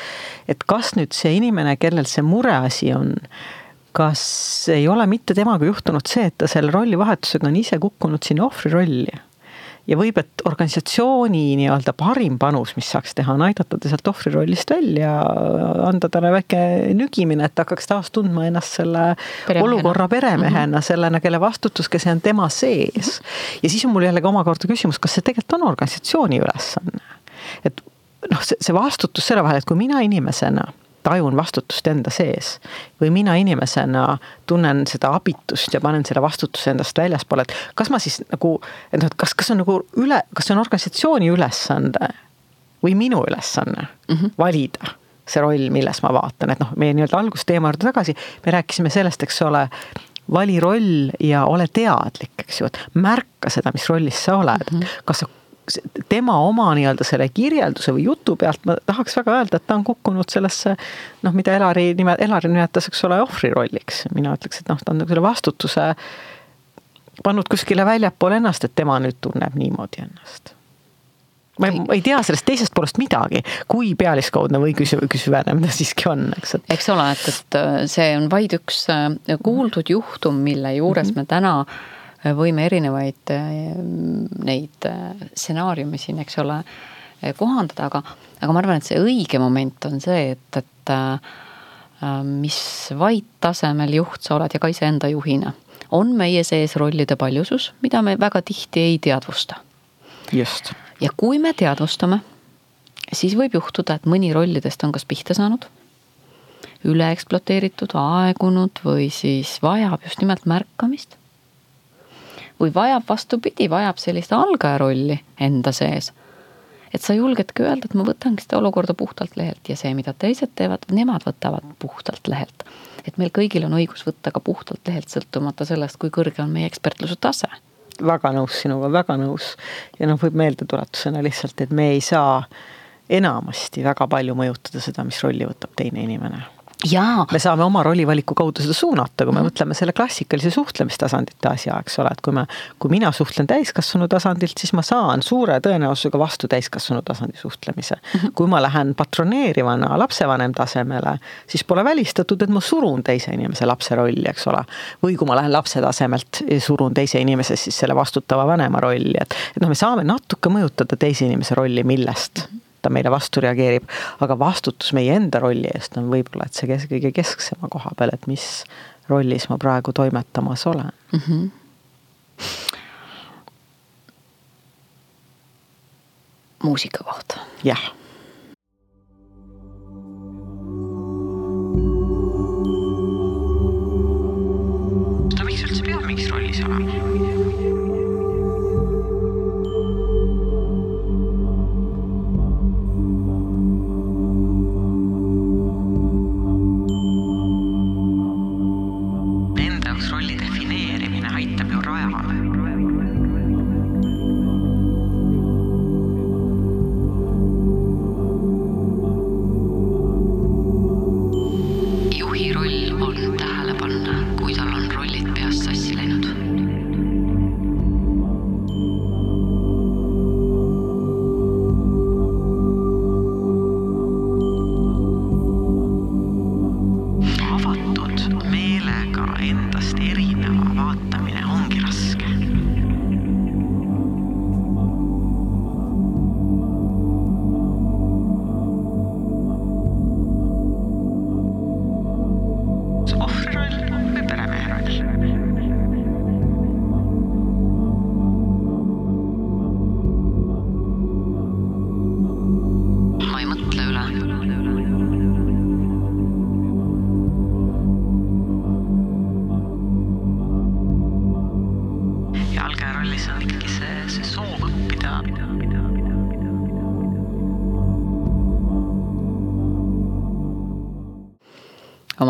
et kas nüüd see inimene, kellel see mureasi on kas ei ole mitte temaga juhtunud see, et ta selle rollivahetusega on ise kukkunud sinna ohvri rolli? ja võib, et organisatsiooni nii-öelda parim panus, mis saaks teha, on aidata ta sealt ohvri rollist välja, anda talle väike nügimine, et ta hakkaks taas tundma ennast selle peremehena. olukorra peremehena mm, -hmm. sellena, kelle vastutus, kes on tema sees. ja siis on mul jällegi omakorda küsimus, kas see tegelikult on organisatsiooni ülesanne? et noh, see, see vastutus selle vahel, et kui mina inimesena tajun vastutust enda sees. või mina inimesena tunnen seda abitust ja panen selle vastutuse endast väljaspoole, et kas ma siis nagu, et noh, et kas, kas see on nagu üle, kas see on organisatsiooni ülesanne või minu ülesanne mm -hmm. valida see roll, milles ma vaatan, et noh, meie nii-öelda algusteema juurde tagasi, me rääkisime sellest, eks ole vali roll ja ole teadlik, eks ju, et märka seda, mis rollis sa oled mm. -hmm. kas sa tema oma nii-öelda selle kirjelduse või jutu pealt ma tahaks väga öelda, et ta on kukkunud sellesse noh, mida Elari nime, Elari nimetas, eks ole, ohvri rolliks. mina ütleks, et noh, ta on nagu selle vastutuse pannud kuskile väljapoole ennast, et tema nüüd tunneb niimoodi ennast. ma ei, ma ei tea sellest teisest poolest midagi, kui pealiskaudne või küsi-, süvenemine siiski on, eks, et. eks ole, et, et see on vaid üks äh, kuuldud juhtum, mille juures mm -hmm. me täna võime erinevaid äh, neid äh, stsenaariume siin, eks ole, äh, kohandada, aga, aga ma arvan, et see õige moment on see, et, et mis vait tasemel juht sa oled ja ka iseenda juhina, on meie sees rollide paljusus, mida me väga tihti ei teadvusta. just. ja kui me teadvustame, siis võib juhtuda, et mõni rollidest on kas pihta saanud, üle ekspluateeritud, aegunud või siis vajab just nimelt märkamist või vajab vastupidi, vajab sellist algaja rolli enda sees. et sa julgedki öelda, et ma võtangi seda olukorda puhtalt lehelt ja see, mida teised teevad, nemad võtavad puhtalt lehelt. et meil kõigil on õigus võtta ka puhtalt lehelt, sõltumata sellest, kui kõrge on meie ekspertluse tase väga nõus sinuga, väga nõus. ja noh, võib meeldetuletusena lihtsalt, et me ei saa enamasti väga palju mõjutada seda, mis rolli võtab teine inimene me saame oma rollivaliku kaudu seda suunata, kui me mm. mõtleme selle klassikalise suhtlemistasandite asja, eks ole, et kui me, kui mina suhtlen täiskasvanu tasandilt, siis ma saan suure tõenäosusega vastu täiskasvanu tasandi suhtlemise mm. -hmm. kui ma lähen patroneerivana lapsevanem tasemele, siis pole välistatud, et ma surun teise inimese lapse rolli, eks ole. või kui ma lähen lapse tasemelt, surun teise inimese siis selle vastutava vanema rolli, et, et noh, me saame natuke mõjutada teise inimese rolli millest mm. -hmm ta meile vastu reageerib. aga vastutus meie enda rolli eest on võib-olla, et see kes, kõige kesksema koha peal, et mis rollis ma praegu toimetamas olen mm. -hmm. muusika kohta. jah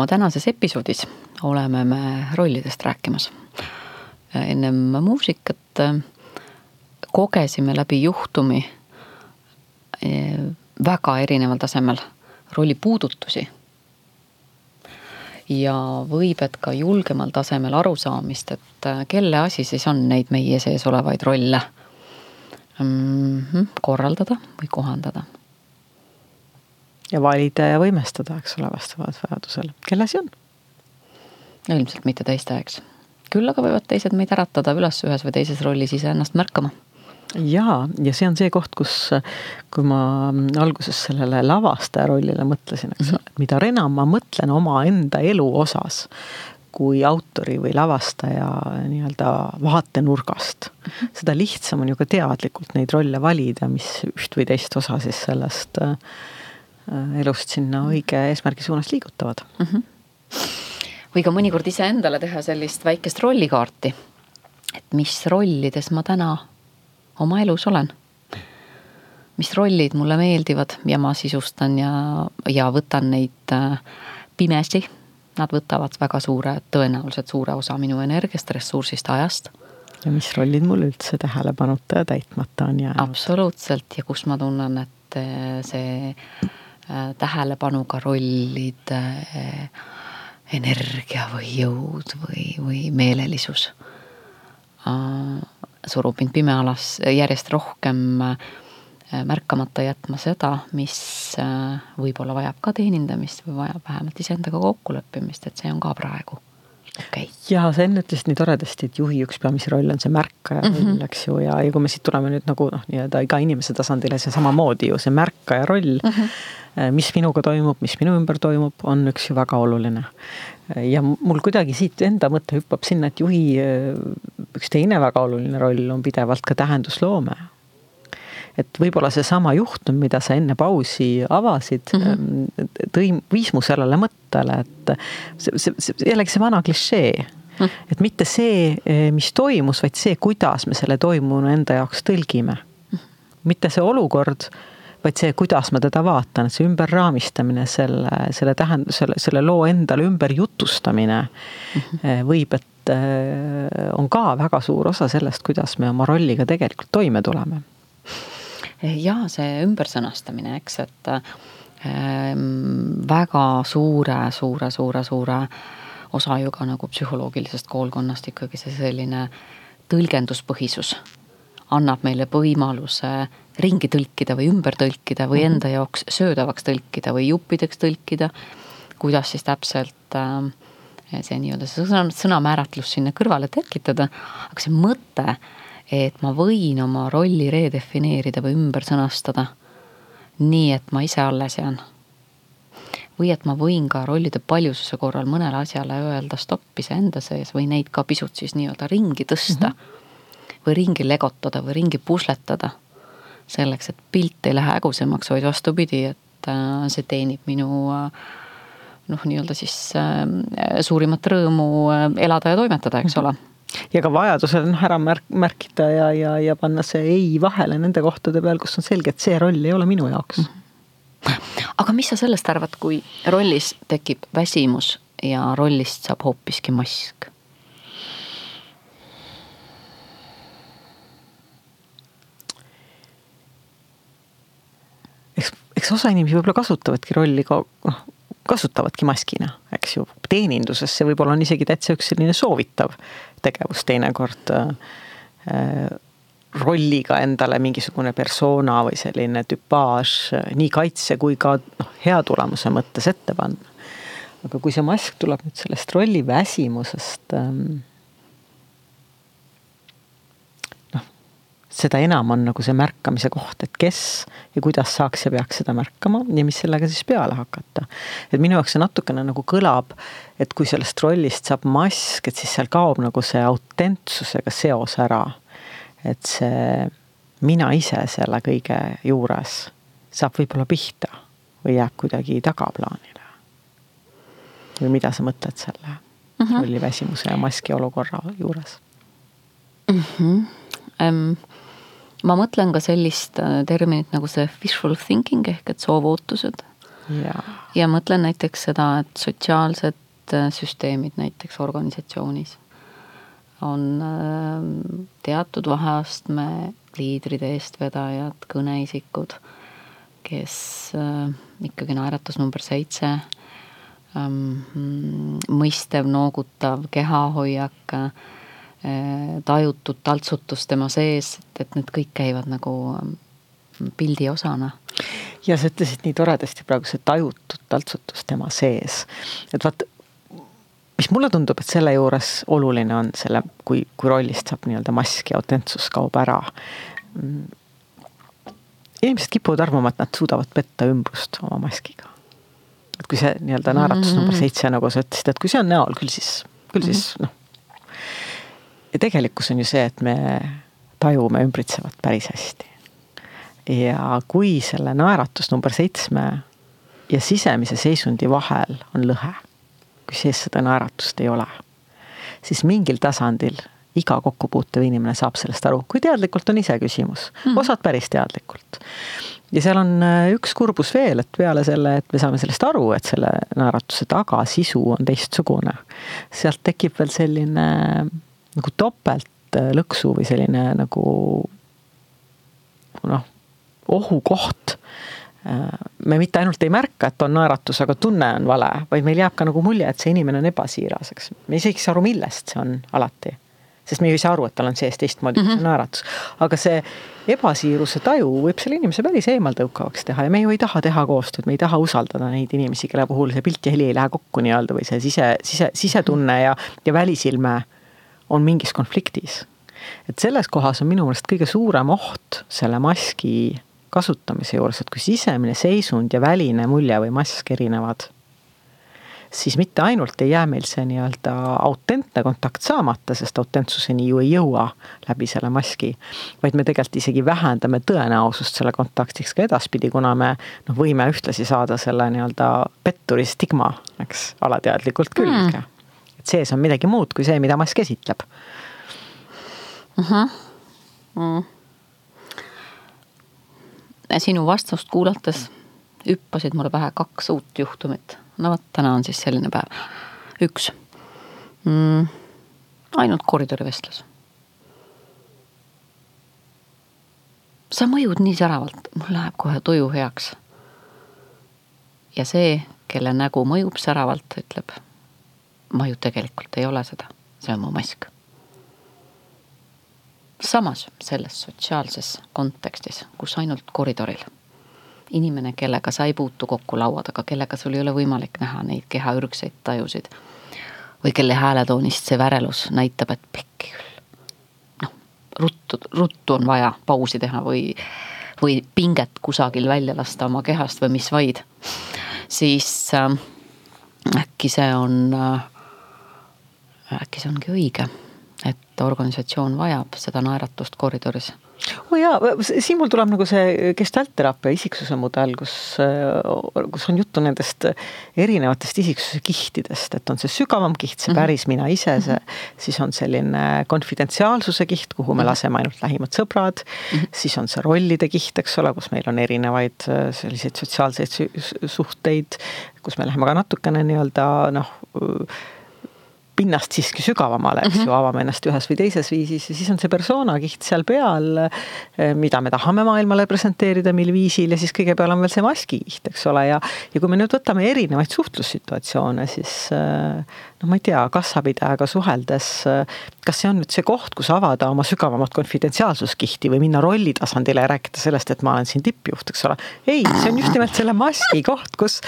tänases episoodis oleme me rollidest rääkimas. ennem muusikat äh, kogesime läbi juhtumi äh, väga erineval tasemel rolli puudutusi. ja võib, et ka julgemal tasemel arusaamist, et äh, kelle asi siis on neid meie sees olevaid rolle mm -hmm, korraldada või kohandada ja valida ja võimestada, eks ole, vastavalt vajadusele, kelle asi on? ilmselt mitte teiste, eks. küll aga võivad teised meid äratada üles ühes või teises rollis iseennast märkama. jaa, ja see on see koht, kus, kui ma alguses sellele lavastaja rollile mõtlesin, eks ole mm -hmm., mida enam ma mõtlen omaenda elu osas, kui autori või lavastaja nii-öelda vaatenurgast mm. -hmm. seda lihtsam on ju ka teadlikult neid rolle valida, mis üht või teist osa siis sellest Äh, elust sinna õige eesmärgi suunas liigutavad mm. -hmm. või ka mõnikord iseendale teha sellist väikest rollikaarti. et mis rollides ma täna oma elus olen. mis rollid mulle meeldivad ja ma sisustan ja, ja võtan neid äh, pimesi. Nad võtavad väga suure, tõenäoliselt suure osa minu energiast, ressursist, ajast ja mis rollid mul üldse tähelepanuta ja täitmata on jäänud. absoluutselt ja kus ma tunnen, et äh, see Äh, tähelepanuga rollide äh, energia või jõud või, või meelelisus äh, surub mind pimealas järjest rohkem märkamata jätma seda, mis võib-olla vajab ka teenindamist või vajab vähemalt iseendaga kokkuleppimist, et see on ka praegu okay.. ja sa enne ütlesid nii toredasti, et juhi üks peamisi rolle on see märkaja roll mm, -hmm. eks ju, ja, ja kui me siit tuleme nüüd nagu noh, nii-öelda iga inimese tasandile, see samamoodi ju see märkaja roll mm. -hmm mis minuga toimub, mis minu ümber toimub, on üks ju väga oluline. ja mul kuidagi siit enda mõte hüppab sinna, et juhi üks teine väga oluline roll on pidevalt ka tähendusloome et võib-olla seesama juhtum, mida sa enne pausi avasid mm, -hmm. tõi, viis mu sellele mõttele, et see, see, see jällegi see vana klišee mm. -hmm. et mitte see, mis toimus, vaid see, kuidas me selle toimunu enda jaoks tõlgime mitte see olukord, vaid see, kuidas ma teda vaatan, see ümberraamistamine, selle, selle tähend-, selle, selle loo endale ümberjutustamine mm -hmm. võib, et äh, on ka väga suur osa sellest, kuidas me oma rolliga tegelikult toime tuleme. ja see ümbersõnastamine, eks, et ähm, väga suure, suure, suure, suure osa ju ka nagu psühholoogilisest koolkonnast ikkagi see selline tõlgenduspõhisus annab meile võimaluse ringi tõlkida või ümber tõlkida või mhm. enda jaoks söödavaks tõlkida või juppideks tõlkida. kuidas siis täpselt äh, see nii-öelda sõna, sõnamääratlus sinna kõrvale tekitada, aga see mõte, et ma võin oma rolli redefineerida või ümber sõnastada nii, et ma ise alles jään. või et ma võin ka rollide paljususe korral mõnele asjale öelda stopp iseenda sees või neid ka pisut siis nii-öelda ringi tõsta mm. -hmm või ringi legotada või ringi pusletada. Selleks, et pilt ei lähe hägusemaks, vaid vastupidi, et äh, see teenib minu äh, noh, nii-öelda siis äh, suurimat rõõmu elada ja toimetada, eks ole ja ka vajadusel noh, ära märk-, märkida ja, ja, ja panna see ei vahele nende kohtade peal, kus on selge, et see roll ei ole minu jaoks. aga mis sa sellest arvad, kui rollis tekib väsimus ja rollist saab hoopiski mask? Eks osa inimesi võib-olla kasutavadki rolli ka noh, kasutavadki maskina, eks ju, teeninduses see võib-olla on isegi täitsa üks selline soovitav tegevus teinekord äh, rolliga endale mingisugune persona või selline tüpaaž nii kaitse kui ka noh, hea tulemuse mõttes ette panna. aga kui see mask tuleb nüüd sellest rolli väsimusest ähm, seda enam on nagu see märkamise koht, et kes ja kuidas saaks ja peaks seda märkama ja mis sellega siis peale hakata. et minu jaoks see natukene nagu kõlab, et kui sellest rollist saab mask, et siis seal kaob nagu see autentsusega seos ära. et see mina ise selle kõige juures saab võib-olla pihta või jääb kuidagi tagaplaanile. või mida sa mõtled selle mm -hmm. rolliväsimuse ja maski olukorra juures mm? -hmm. Um ma mõtlen ka sellist äh, terminit nagu see wishful thinking ehk et soovootused. ja mõtlen näiteks seda, et sotsiaalsed äh, süsteemid näiteks organisatsioonis on äh, teatud vaheastme liidrid, eestvedajad, kõneisikud, kes ikkagi naeratus number seitse, ähm, mõistev, noogutav kehahoiak tajutud taltsutus tema sees, et, et need kõik käivad nagu mm, pildi osana. ja sa ütlesid nii toredasti praegu see tajutud taltsutus tema sees, et vaat mis mulle tundub, et selle juures oluline on selle, kui, kui rollist saab nii-öelda mask ja autentsus kaob ära. Mm. inimesed kipuvad arvama, et nad suudavad petta ümbrust oma maskiga. et kui see nii-öelda naeratus mm -hmm. number seitse, nagu sa ütlesid, et kui see on näol, küll siis, küll mm -hmm. siis noh ja tegelikkus on ju see, et me tajume ümbritsevat päris hästi. ja kui selle naeratus number seitsme ja sisemise seisundi vahel on lõhe, kui sees seda naeratust ei ole, siis mingil tasandil iga kokkupuutev inimene saab sellest aru, kui teadlikult on iseküsimus mm., osad päris teadlikult. ja seal on äh, üks kurbus veel, et peale selle, et me saame sellest aru, et selle naeratuse taga sisu on teistsugune, sealt tekib veel selline nagu topeltlõksu või selline nagu noh, ohukoht. me mitte ainult ei märka, et on naeratus, aga tunne on vale, vaid meil jääb ka nagu mulje, et see inimene on ebasiiras, eks. me isegi ei saa aru, millest see on alati. sest me ju ei saa aru, et tal on sees teistmoodi mm -hmm. naeratus. aga see ebasiiruse taju võib selle inimese päris eemaltõukavaks teha ja me ju ei taha teha koostööd, me ei taha usaldada neid inimesi, kelle puhul see pilt ja heli ei lähe kokku nii-öelda või see sise, sise, sisetunne ja, ja välisilme on mingis konfliktis. et selles kohas on minu meelest kõige suurem oht selle maski kasutamise juures, et kui sisemine seisund ja väline mulje või mask erinevad, siis mitte ainult ei jää meil see nii-öelda autentne kontakt saamata, sest autentsuseni ju ei jõua läbi selle maski, vaid me tegelikult isegi vähendame tõenäosust selle kontaktiks ka edaspidi, kuna me noh, võime ühtlasi saada selle nii-öelda petturi stigma, eks, alateadlikult külge mm et sees on midagi muud kui see, mida mask esitleb uh. -huh. Mm. sinu vastust kuulates hüppasid mulle pähe kaks uut juhtumit. no vot, täna on siis selline päev. üks mm,, ainult koridorivestlus. sa mõjud nii säravalt, mul läheb kohe tuju heaks. ja see, kelle nägu mõjub säravalt, ütleb, ma ju tegelikult ei ole seda, see on mu mask. Samas selles sotsiaalses kontekstis, kus ainult koridoril inimene, kellega sa ei puutu kokku laua taga, kellega sul ei ole võimalik näha neid keha ürgseid tajusid või kelle hääletoonist see värelus näitab, et pekki küll. noh, ruttu, ruttu on vaja pausi teha või, või pinget kusagil välja lasta oma kehast või mis vaid, siis äh, äkki see on äh,, äkki see ongi õige et organisatsioon vajab seda naeratust koridoris oo oh jaa, siin mul tuleb nagu see gestaltteraapia isiksuse mudel, kus, kus on juttu nendest erinevatest isiksuse kihtidest, et on see sügavam kiht, see mhm. päris mina ise, see -hmm. siis on selline konfidentsiaalsuse kiht, kuhu me mhm. laseme ainult lähimad sõbrad mm, -hmm. siis on see rollide kiht, eks ole, kus meil on erinevaid selliseid sotsiaalseid suhteid, kus me läheme ka natukene nii-öelda noh pinnast siiski sügavamale, eks mm -hmm. ju, avame ennast ühes või teises viisis ja siis on see persona kiht seal peal, eh, mida me tahame maailmale presenteerida, mil viisil ja siis kõige peal on veel see maski kiht, eks ole, ja ja kui me nüüd võtame erinevaid suhtlussituatsioone, siis noh, ma ei tea, kassapidajaga suheldes, eh, kas see on nüüd see koht, kus avada oma sügavamat konfidentsiaalsuskihti või minna rolli tasandile ja rääkida sellest, et ma olen siin tippjuht, eks ole. ei, see on just nimelt selle maski koht, kus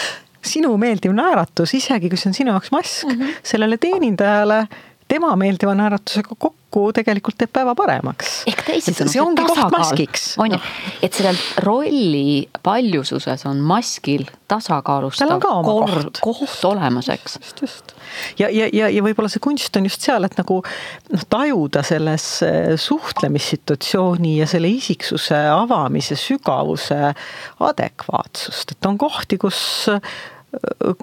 sinu meeldiv naeratus, isegi kui see on sinu jaoks mask mm, -hmm. sellele teenindajale tema meeldiva naeratusega kokku tegelikult teeb päeva paremaks. ehk teisisõnu, see ongi koht maskiks. on ju, et sellel rolli paljususes on maskil tasakaalustav kord, koht olemas, eks. just, just ja, ja, ja, ja võib-olla see kunst on just seal, et nagu noh, tajuda selles eh, suhtlemissituatsiooni ja selle isiksuse avamise sügavuse adekvaatsust, et on kohti, kus eh,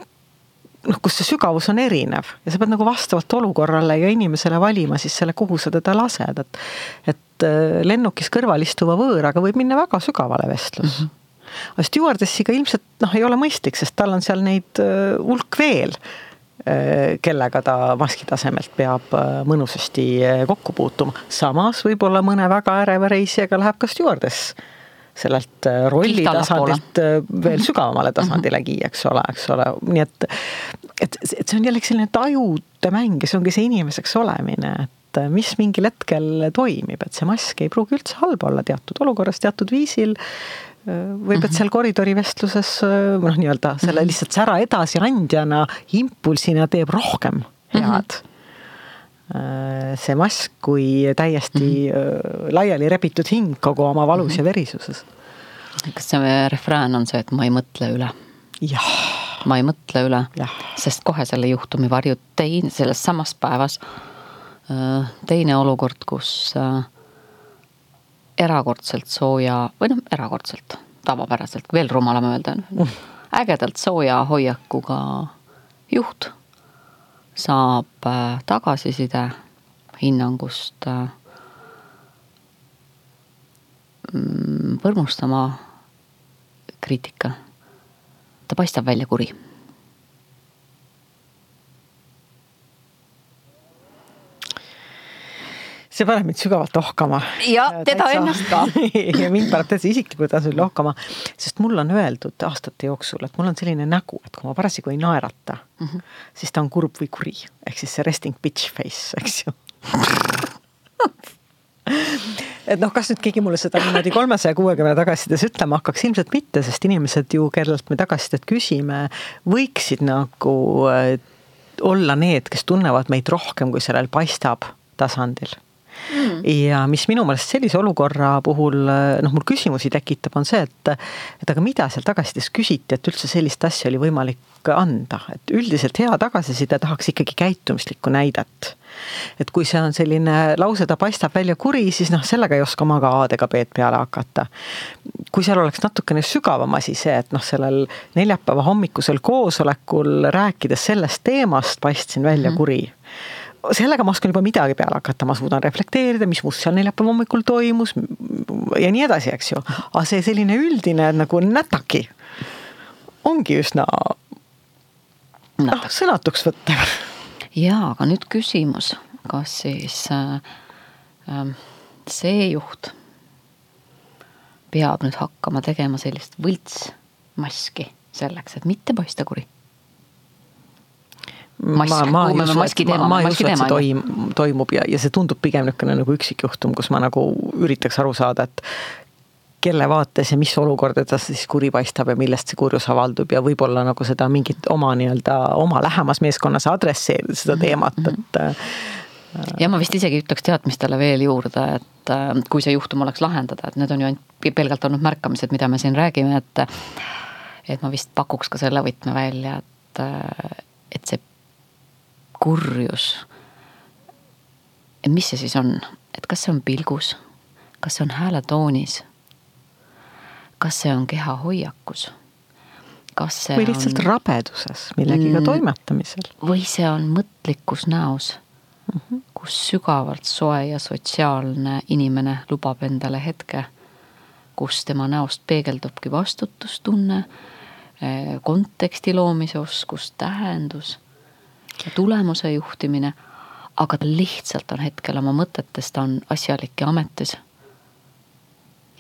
noh, kus see sügavus on erinev ja sa pead nagu vastavalt olukorrale ja inimesele valima siis selle, kuhu sa teda lased, et. et eh, lennukis kõrval istuva võõraga võib minna väga sügavale vestlus mm. -hmm aga stjuardessiga ilmselt noh, ei ole mõistlik, sest tal on seal neid hulk veel Äh, kellega ta maski tasemelt peab äh, mõnusasti äh, kokku puutuma. samas võib-olla mõne väga äreva reisijaga läheb ka stjuardess sellelt rolli tasandilt veel sügavamale tasandilegi, eks ole, eks ole, nii et. et, et see on jällegi selline tajude mäng ja see ongi see inimeseks olemine, et mis mingil hetkel toimib, et see mask ei pruugi üldse halb olla teatud olukorras, teatud viisil võib, et mhm. seal koridori vestluses noh, nii-öelda selle mhm. lihtsalt sära edasiandjana, impulsina teeb rohkem head mm. -hmm see mask kui täiesti mm -hmm. laiali rebitud hing kogu oma valus mm -hmm. ja verisuses. kas see refrään on see, et ma ei mõtle üle? jah. ma ei mõtle üle, sest kohe selle juhtumi varjub teine, selles samas päevas teine olukord, kus äh, erakordselt sooja või noh, erakordselt, tavapäraselt, veel rumalam öelda mm., ägedalt sooja hoiakuga juht saab äh, tagasiside hinnangust äh, mm, põrmustama kriitika. ta paistab välja kuri see paneb mind sügavalt ohkama. ja teda täitsa... ennast ka. [laughs] Ja mind paneb täitsa isiklikult tasandil ohkama, sest mulle on öeldud aastate jooksul, et mul on selline nägu, et kui ma parasjagu ei naerata mm, -hmm. siis ta on kurb või kuri, ehk siis see resting bitch face, eks ju. [laughs] Et noh, kas nüüd keegi mulle seda niimoodi kolmesaja kuuekümne tagasisides ütlema hakkaks, ilmselt mitte, sest inimesed ju, kellelt me tagasisidet küsime, võiksid nagu äh, olla need, kes tunnevad meid rohkem, kui sellel paistab tasandil mm.. ja mis minu meelest sellise olukorra puhul noh, mul küsimusi tekitab, on see, et, et aga mida seal tagasisides küsiti, et üldse sellist asja oli võimalik anda, et üldiselt hea tagasiside tahaks ikkagi käitumislikku näidet et kui see on selline lause, ta paistab välja kuri, siis noh, sellega ei oska ma ka A-d ega B-d peale hakata. kui seal oleks natukene sügavam asi see, et noh, sellel neljapäeva hommikusel koosolekul rääkides sellest teemast paistsin välja mm -hmm. kuri sellega ma oskan juba midagi peale hakata, ma suudan reflekteerida, mis must seal neljapäeva hommikul toimus ja nii edasi, eks ju. aga see selline üldine nagu nätaki ongi üsna noh, sõnatuks võtta. jaa, aga nüüd küsimus, kas siis äh, äh, see juht peab nüüd hakkama tegema sellist võltsmaski selleks, et mitte paista kuri mask, ma, ma ei usu, et, ma, ma ei usu, et see toim, toimub ja, ja see tundub pigem niisugune nagu üksikjuhtum, kus ma nagu üritaks aru saada, et kelle vaates ja mis olukordades siis kuri paistab ja millest see kurjus avaldub ja võib-olla nagu seda mingit oma nii-öelda oma lähemas meeskonnas adresseerida seda mhm, teemat, mhm. et äh, ja ma vist isegi ütleks teadmistele veel juurde, et äh, kui see juhtum oleks lahendada, et need on ju ainult pelgalt olnud märkamised, mida me siin räägime, et et ma vist pakuks ka selle võtme välja, et, äh, et see kurjus. mis see siis on, et kas see on pilgus, kas see on hääletoonis? kas see on kehahoiakus? kas see või lihtsalt on... rabeduses millegiga mm, toimetamisel? või see on mõtlikkus näos mm, -hmm. kus sügavalt soe ja sotsiaalne inimene lubab endale hetke, kus tema näost peegeldubki vastutustunne, eh, konteksti loomise oskus, tähendus tulemuse juhtimine, aga ta lihtsalt on hetkel oma mõtetes, ta on asjalik ja ametis.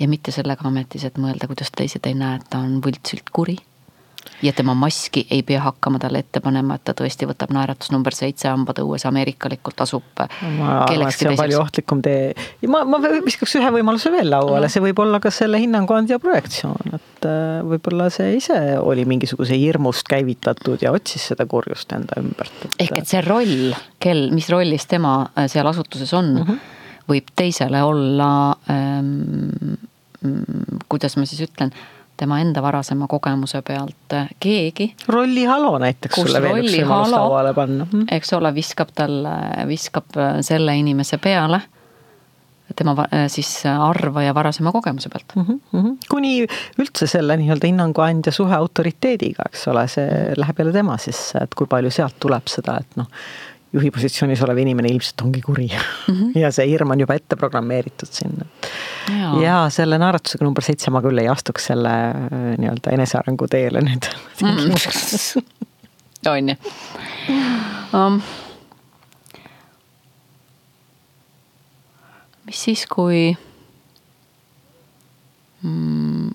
ja mitte sellega ametis, et mõelda, kuidas teised ei näe, et ta on võltsilt kuri ja tema maski ei pea hakkama talle ette panema, et ta tõesti võtab naeratus number seitse hambad õues ameerikalikult asub. ma arvan, et see on palju ohtlikum tee. ja ma, ma viskaks ühe võimaluse veel lauale see võib olla ka selle hinnangu andja projektsioon, et äh, võib-olla see ise oli mingisuguse hirmust käivitatud ja otsis seda kurjust enda ümbert et.... ehk et see roll, kel, mis rollis tema äh, seal asutuses on mm, -hmm. võib teisele olla ähm,, kuidas ma siis ütlen tema enda varasema kogemuse pealt äh, keegi. rolli halo näiteks sulle veel üks võimalus lauale panna. Mhm. eks ole, viskab talle, viskab äh, selle inimese peale tema äh, siis arva ja varasema kogemuse pealt mm. -hmm. kuni üldse selle nii-öelda hinnangu andja suhe autoriteediga, eks ole, see läheb jälle tema sisse, et kui palju sealt tuleb seda, et noh juhi positsioonis olev inimene ilmselt ongi kuri mm. -hmm. ja see hirm on juba ette programmeeritud sinna. ja selle naeratusega number seitse ma küll ei astuks selle äh, nii-öelda enesearengu teele nüüd mm. -hmm. [laughs] on ju um,. mis siis, kui mm,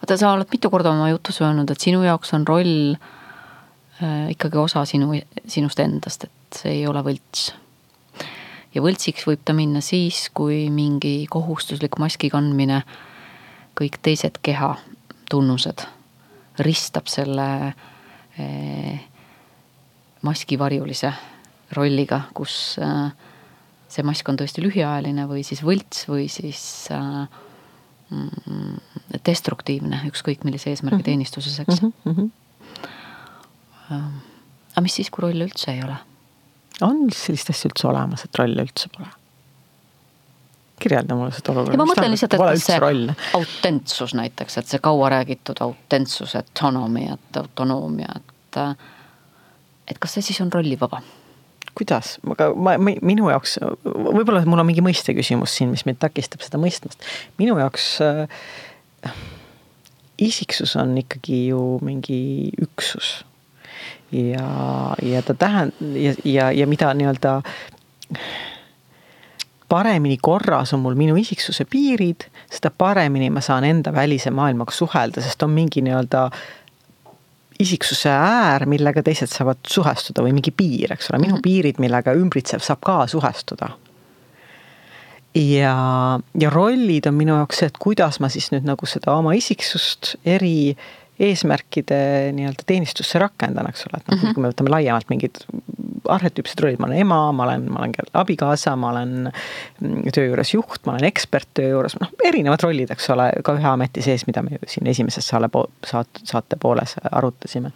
vaata, sa oled mitu korda oma jutus öelnud, et sinu jaoks on roll äh, ikkagi osa sinu, sinust endast, et see ei ole võlts. ja võltsiks võib ta minna siis, kui mingi kohustuslik maski kandmine, kõik teised keha tunnused ristab selle eh, maskivarjulise rolliga, kus eh, see mask on tõesti lühiajaline või siis võlts või siis äh, destruktiivne, ükskõik millise eesmärgi mhm. teenistuses, eks mm. -hmm. aga mis siis, kui rolle üldse ei ole? On sellist asja üldse olemas, et rolle üldse pole? kirjelda mulle seda olukorda. ma mõtlen lihtsalt, et kas see autentsus näiteks, et see kaua räägitud autentsus, autonoomia, et autonoomia, et et kas see siis on rollivaba? kuidas, aga ma, ma, minu jaoks, võib-olla mul on mingi mõisteküsimus siin, mis mind takistab seda mõistmast. minu jaoks äh, isiksus on ikkagi ju mingi üksus ja, ja ta tähend- ja, ja, ja mida nii-öelda paremini korras on mul minu isiksuse piirid, seda paremini ma saan enda välise maailmaga suhelda, sest on mingi nii-öelda isiksuse äär, millega teised saavad suhestuda või mingi piir, eks ole, minu -hmm. piirid, millega ümbritsev saab ka suhestuda. ja, ja rollid on minu jaoks see, et kuidas ma siis nüüd nagu seda oma isiksust eri eesmärkide nii-öelda teenistusse rakendan, eks ole, et noh mm -hmm., kui me võtame laiemalt mingid arhetüüpsed rollid, ma olen ema, ma olen, ma olen abikaasa, ma olen töö juures juht, ma olen ekspert töö juures, noh, erinevad rollid, eks ole, ka ühe ameti sees, mida me siin esimeses saale po-, saate, saate pooles arutasime.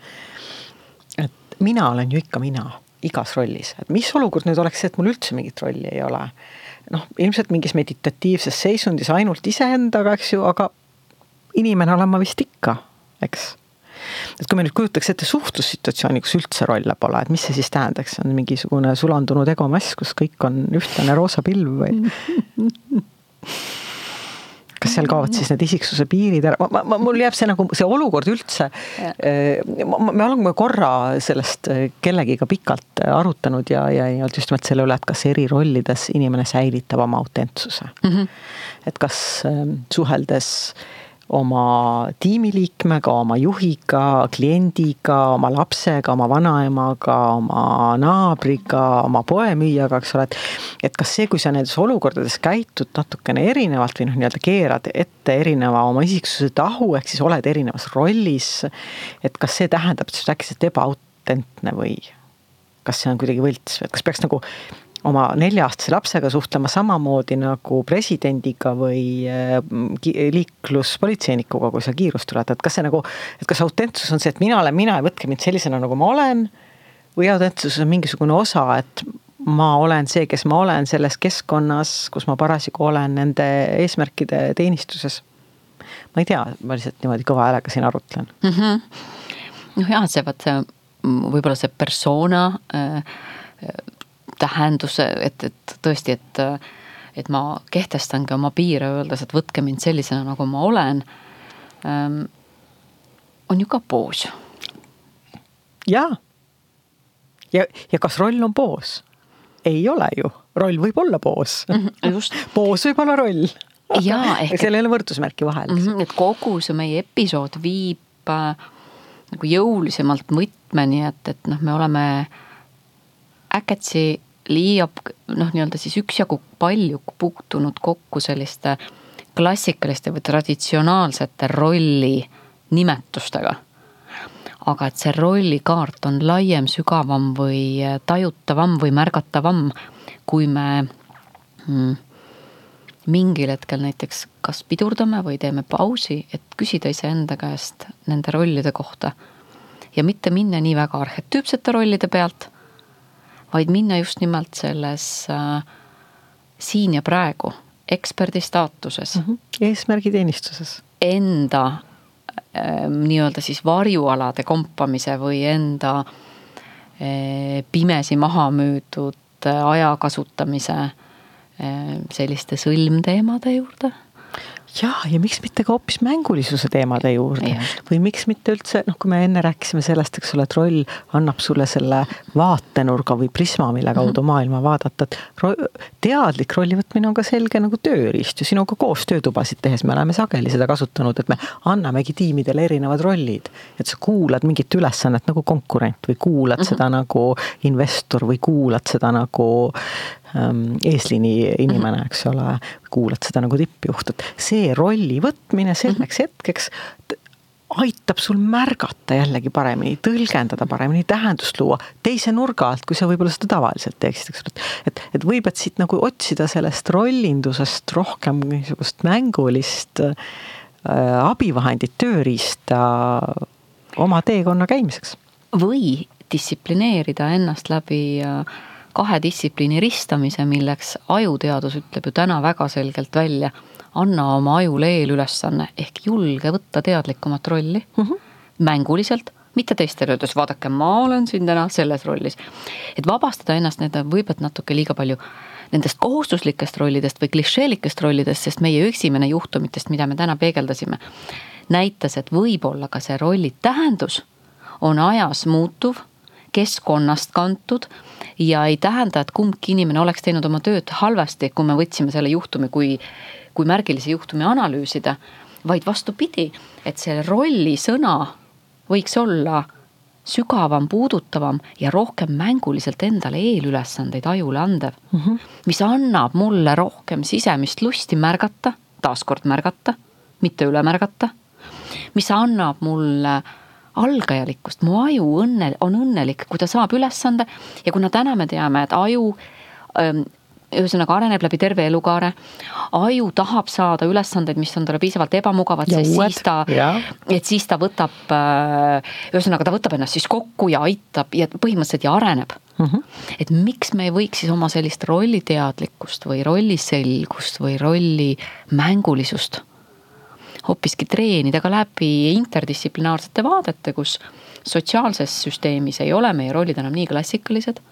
et mina olen ju ikka mina, igas rollis, et mis olukord nüüd oleks see, et mul üldse mingit rolli ei ole. noh, ilmselt mingis meditatiivses seisundis ainult iseendaga, eks ju, aga inimene olen ma vist ikka eks. et kui me nüüd kujutaks ette suhtlussituatsiooni, kus üldse rolle pole, et mis see siis tähendaks, on mingisugune sulandunud egomass, kus kõik on ühtlane roosa pilv või? kas seal kaovad siis need isiksuse piirid ära, ma, ma, mul jääb see nagu see olukord üldse. me oleme korra sellest kellegiga pikalt arutanud ja, ja, ja just nimelt selle üle, et kas eri rollides inimene säilitab oma autentsuse mm. -hmm. et kas suheldes äh, oma tiimiliikmega, oma juhiga, kliendiga, oma lapsega, oma vanaemaga, oma naabriga, oma poemüüjaga, eks ole, et. et kas see, kui sa nendes olukordades käitud natukene erinevalt või noh, nii-öelda keerad ette erineva oma isiksuse tahu, ehk siis oled erinevas rollis. et kas see tähendab, et sa oled äkki ebaautentne või kas see on kuidagi võlts või et kas peaks nagu oma nelja-aastase lapsega suhtlema samamoodi nagu presidendiga või äh, liikluspolitseinikuga, kui sa kiirust ületad, kas see nagu, et kas autentsus on see, et mina olen mina ja võtke mind sellisena, nagu ma olen. või autentsus on mingisugune osa, et ma olen see, kes ma olen selles keskkonnas, kus ma parasjagu olen nende eesmärkide teenistuses. ma ei tea, ma lihtsalt niimoodi kõva häälega siin arutlen mm. -hmm. noh jah, see vaat see võib-olla see persona äh, tähenduse, et, et tõesti, et, et ma kehtestangi oma piire, öeldes, et võtke mind sellisena, nagu ma olen ähm,. on ju ka poos. jaa. ja, ja kas roll on poos? ei ole ju, roll võib olla poos mm. -hmm, just [laughs] poos võib olla roll. jaa, [laughs] ehk. seal ei ole võrdusmärki vahel mm. -hmm, et kogu see meie episood viib äh, nagu jõulisemalt võtmeni, et, et noh, me oleme äkitsi liiab noh, nii-öelda siis üksjagu palju puutunud kokku selliste klassikaliste või traditsionaalsete rolli nimetustega. aga et see rollikaart on laiem, sügavam või tajutavam või märgatavam, kui me mm, mingil hetkel näiteks kas pidurdame või teeme pausi, et küsida iseenda käest nende rollide kohta. ja mitte minna nii väga arhetüüpsete rollide pealt vaid minna just nimelt selles äh, siin ja praegu eksperdi staatuses mm. -hmm. eesmärgiteenistuses. Enda äh, nii-öelda siis varjualade kompamise või enda äh, pimesi maha müüdud äh, aja kasutamise äh, selliste sõlmteemade juurde ja, ja miks mitte ka hoopis mängulisuse teemade juurde ja. või miks mitte üldse noh, kui me enne rääkisime sellest, eks ole, et roll annab sulle selle vaatenurga või prisma, mille kaudu mm -hmm. maailma vaadata, et ro teadlik rolli võtmine on ka selge nagu tööriist ju sinuga koos töötubasid tehes me oleme sageli seda kasutanud, et me annamegi tiimidele erinevad rollid. et sa kuulad mingit ülesannet nagu konkurent või kuulad mm -hmm. seda nagu investor või kuulad seda nagu eesliini inimene, mhm. eks ole, kuulad seda nagu tippjuht, et see rolli võtmine selleks mhm. hetkeks aitab sul märgata jällegi paremini, tõlgendada paremini, tähendust luua teise nurga alt, kui sa võib-olla seda tavaliselt teeksid, eks ole. et, et võib, et siit nagu otsida sellest rollindusest rohkem niisugust mängulist äh, abivahendit, tööriista oma teekonna käimiseks. või distsiplineerida ennast läbi äh kahe distsipliini ristamise, milleks ajuteadus ütleb ju täna väga selgelt välja. anna oma ajule eelülesanne ehk julge võtta teadlikumat rolli mm -hmm. mänguliselt, mitte teistele öeldes, vaadake, ma olen siin täna selles rollis. et vabastada ennast nende võib-olla natuke liiga palju nendest kohustuslikest rollidest või klišeelikest rollidest, sest meie esimene juhtumitest, mida me täna peegeldasime, näitas, et võib-olla ka see rolli tähendus on ajas muutuv keskkonnast kantud ja ei tähenda, et kumbki inimene oleks teinud oma tööd halvasti, kui me võtsime selle juhtumi kui, kui märgilise juhtumi analüüsida. vaid vastupidi, et see rolli sõna võiks olla sügavam, puudutavam ja rohkem mänguliselt endale eelülesandeid ajule andev mm. -hmm. mis annab mulle rohkem sisemist lusti märgata, taaskord märgata, mitte üle märgata. mis annab mulle algajalikkust, mu aju õnne, on õnnelik, kui ta saab ülesande ja kuna täna me teame, et aju ähm, ühesõnaga areneb läbi terve elukaare. aju tahab saada ülesandeid, mis on talle piisavalt ebamugavad, sest uued, siis ta, et siis ta võtab, äh, ühesõnaga ta võtab ennast siis kokku ja aitab ja põhimõtteliselt ja areneb mm. -hmm. et miks me ei võiks siis oma sellist rolliteadlikkust või rolliselgust või rolli mängulisust hoopiski treenida ka läbi interdistsiplinaarsete vaadete, kus sotsiaalses süsteemis ei ole meie rollid enam nii klassikalised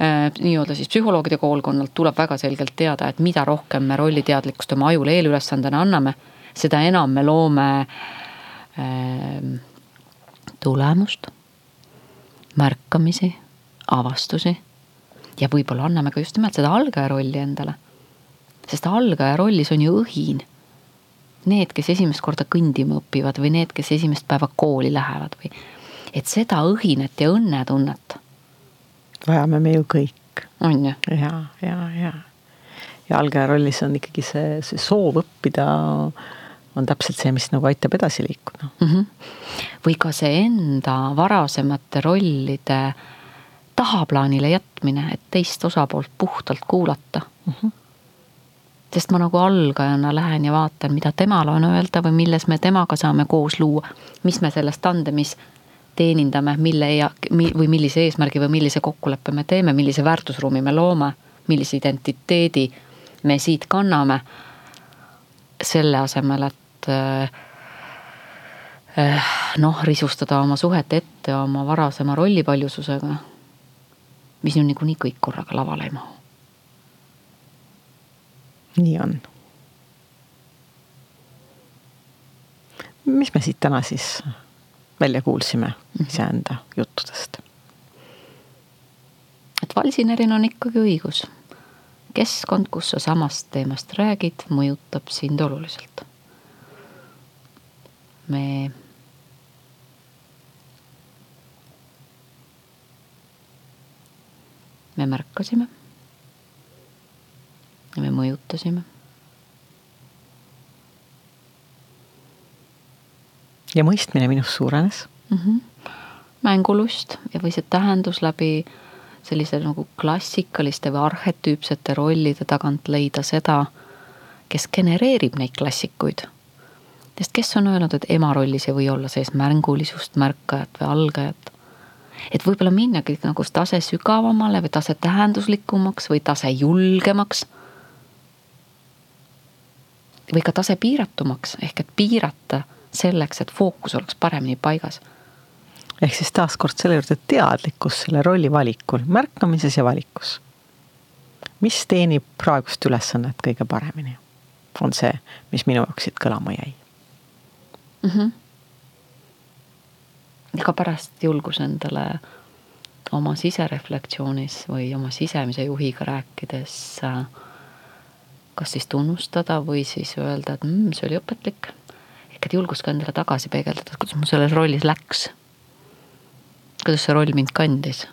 Äh, nii-öelda siis psühholoogide koolkonnalt tuleb väga selgelt teada, et mida rohkem me rolliteadlikkust oma ajule eelülesandena anname, seda enam me loome äh, tulemust, märkamisi, avastusi ja võib-olla anname ka just nimelt seda algaja rolli endale. sest algaja rollis on ju õhin. Need, kes esimest korda kõndima õpivad või need, kes esimest päeva kooli lähevad või et seda õhinet ja õnnetunnet vajame me ju kõik. on ju? ja, ja, ja. ja algaja rollis on ikkagi see, see soov õppida on täpselt see, mis nagu aitab edasi liikuda mm. -hmm. või ka see enda varasemate rollide tahaplaanile jätmine, et teist osapoolt puhtalt kuulata mm. -hmm. Sest ma nagu algajana lähen ja vaatan, mida temal on öelda või milles me temaga saame koos luua, mis me selles tandemis teenindame, mille ja või millise eesmärgi või millise kokkuleppe me teeme, millise väärtusruumi me loome, millise identiteedi me siit kanname. selle asemel, et äh, noh, risustada oma suhet ette oma varasema rollipaljususega, mis ju niikuinii kõik korraga lavale ei mahu. Nii on. mis me siit täna siis välja kuulsime mhm. iseenda juttudest. et valsineril on ikkagi õigus. keskkond, kus sa samast teemast räägid, mõjutab sind oluliselt. me me märkasime ja me mõjutasime ja mõistmine minust suurenes mm. -hmm. mängulust ja või see tähendus läbi sellise nagu klassikaliste või arhetüüpsete rollide tagant leida seda, kes genereerib neid klassikuid. sest kes on öelnud, et ema rollis ei või olla sees mängulisust, märkajat või algajat. et võib-olla minnagi nagu tase sügavamale või tase tähenduslikumaks või tase julgemaks. Või ka tase piiratumaks ehk et piirata selleks, et fookus oleks paremini paigas. ehk siis taaskord selle juurde teadlikkus selle rolli valikul, märkamises ja valikus. mis teenib praegust ülesannet kõige paremini? on see, mis minu jaoks siit kõlama jäi mm. -hmm. ka pärast julgus endale oma sisereflektsioonis või oma sisemise juhiga rääkides äh, kas siis tunnustada või siis öelda, et mm, see oli õpetlik ehk et julgust ka endale tagasi peegeldada, kuidas mul selles rollis läks. kuidas see roll mind kandis.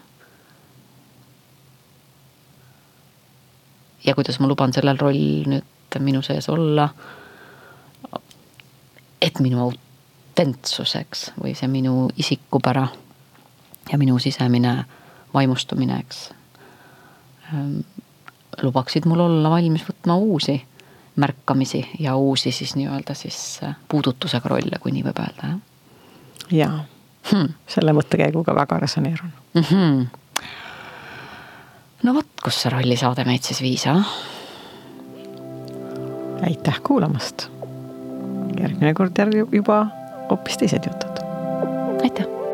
ja kuidas ma luban sellel roll nüüd minu sees olla. et minu autentsuseks või see minu isikupära ja minu sisemine vaimustumine, eks ähm, lubaksid mul olla valmis võtma uusi märkamisi ja uusi siis nii-öelda siis äh, puudutusega rolle, kui nii võib öelda, jah. jaa hmm., selle mõttekäiguga väga resoneerun mm. -hmm. no vot, kus see rollisaade meid siis viis, ah? aitäh kuulamast. järgmine kord järgi juba hoopis teised jutud. aitäh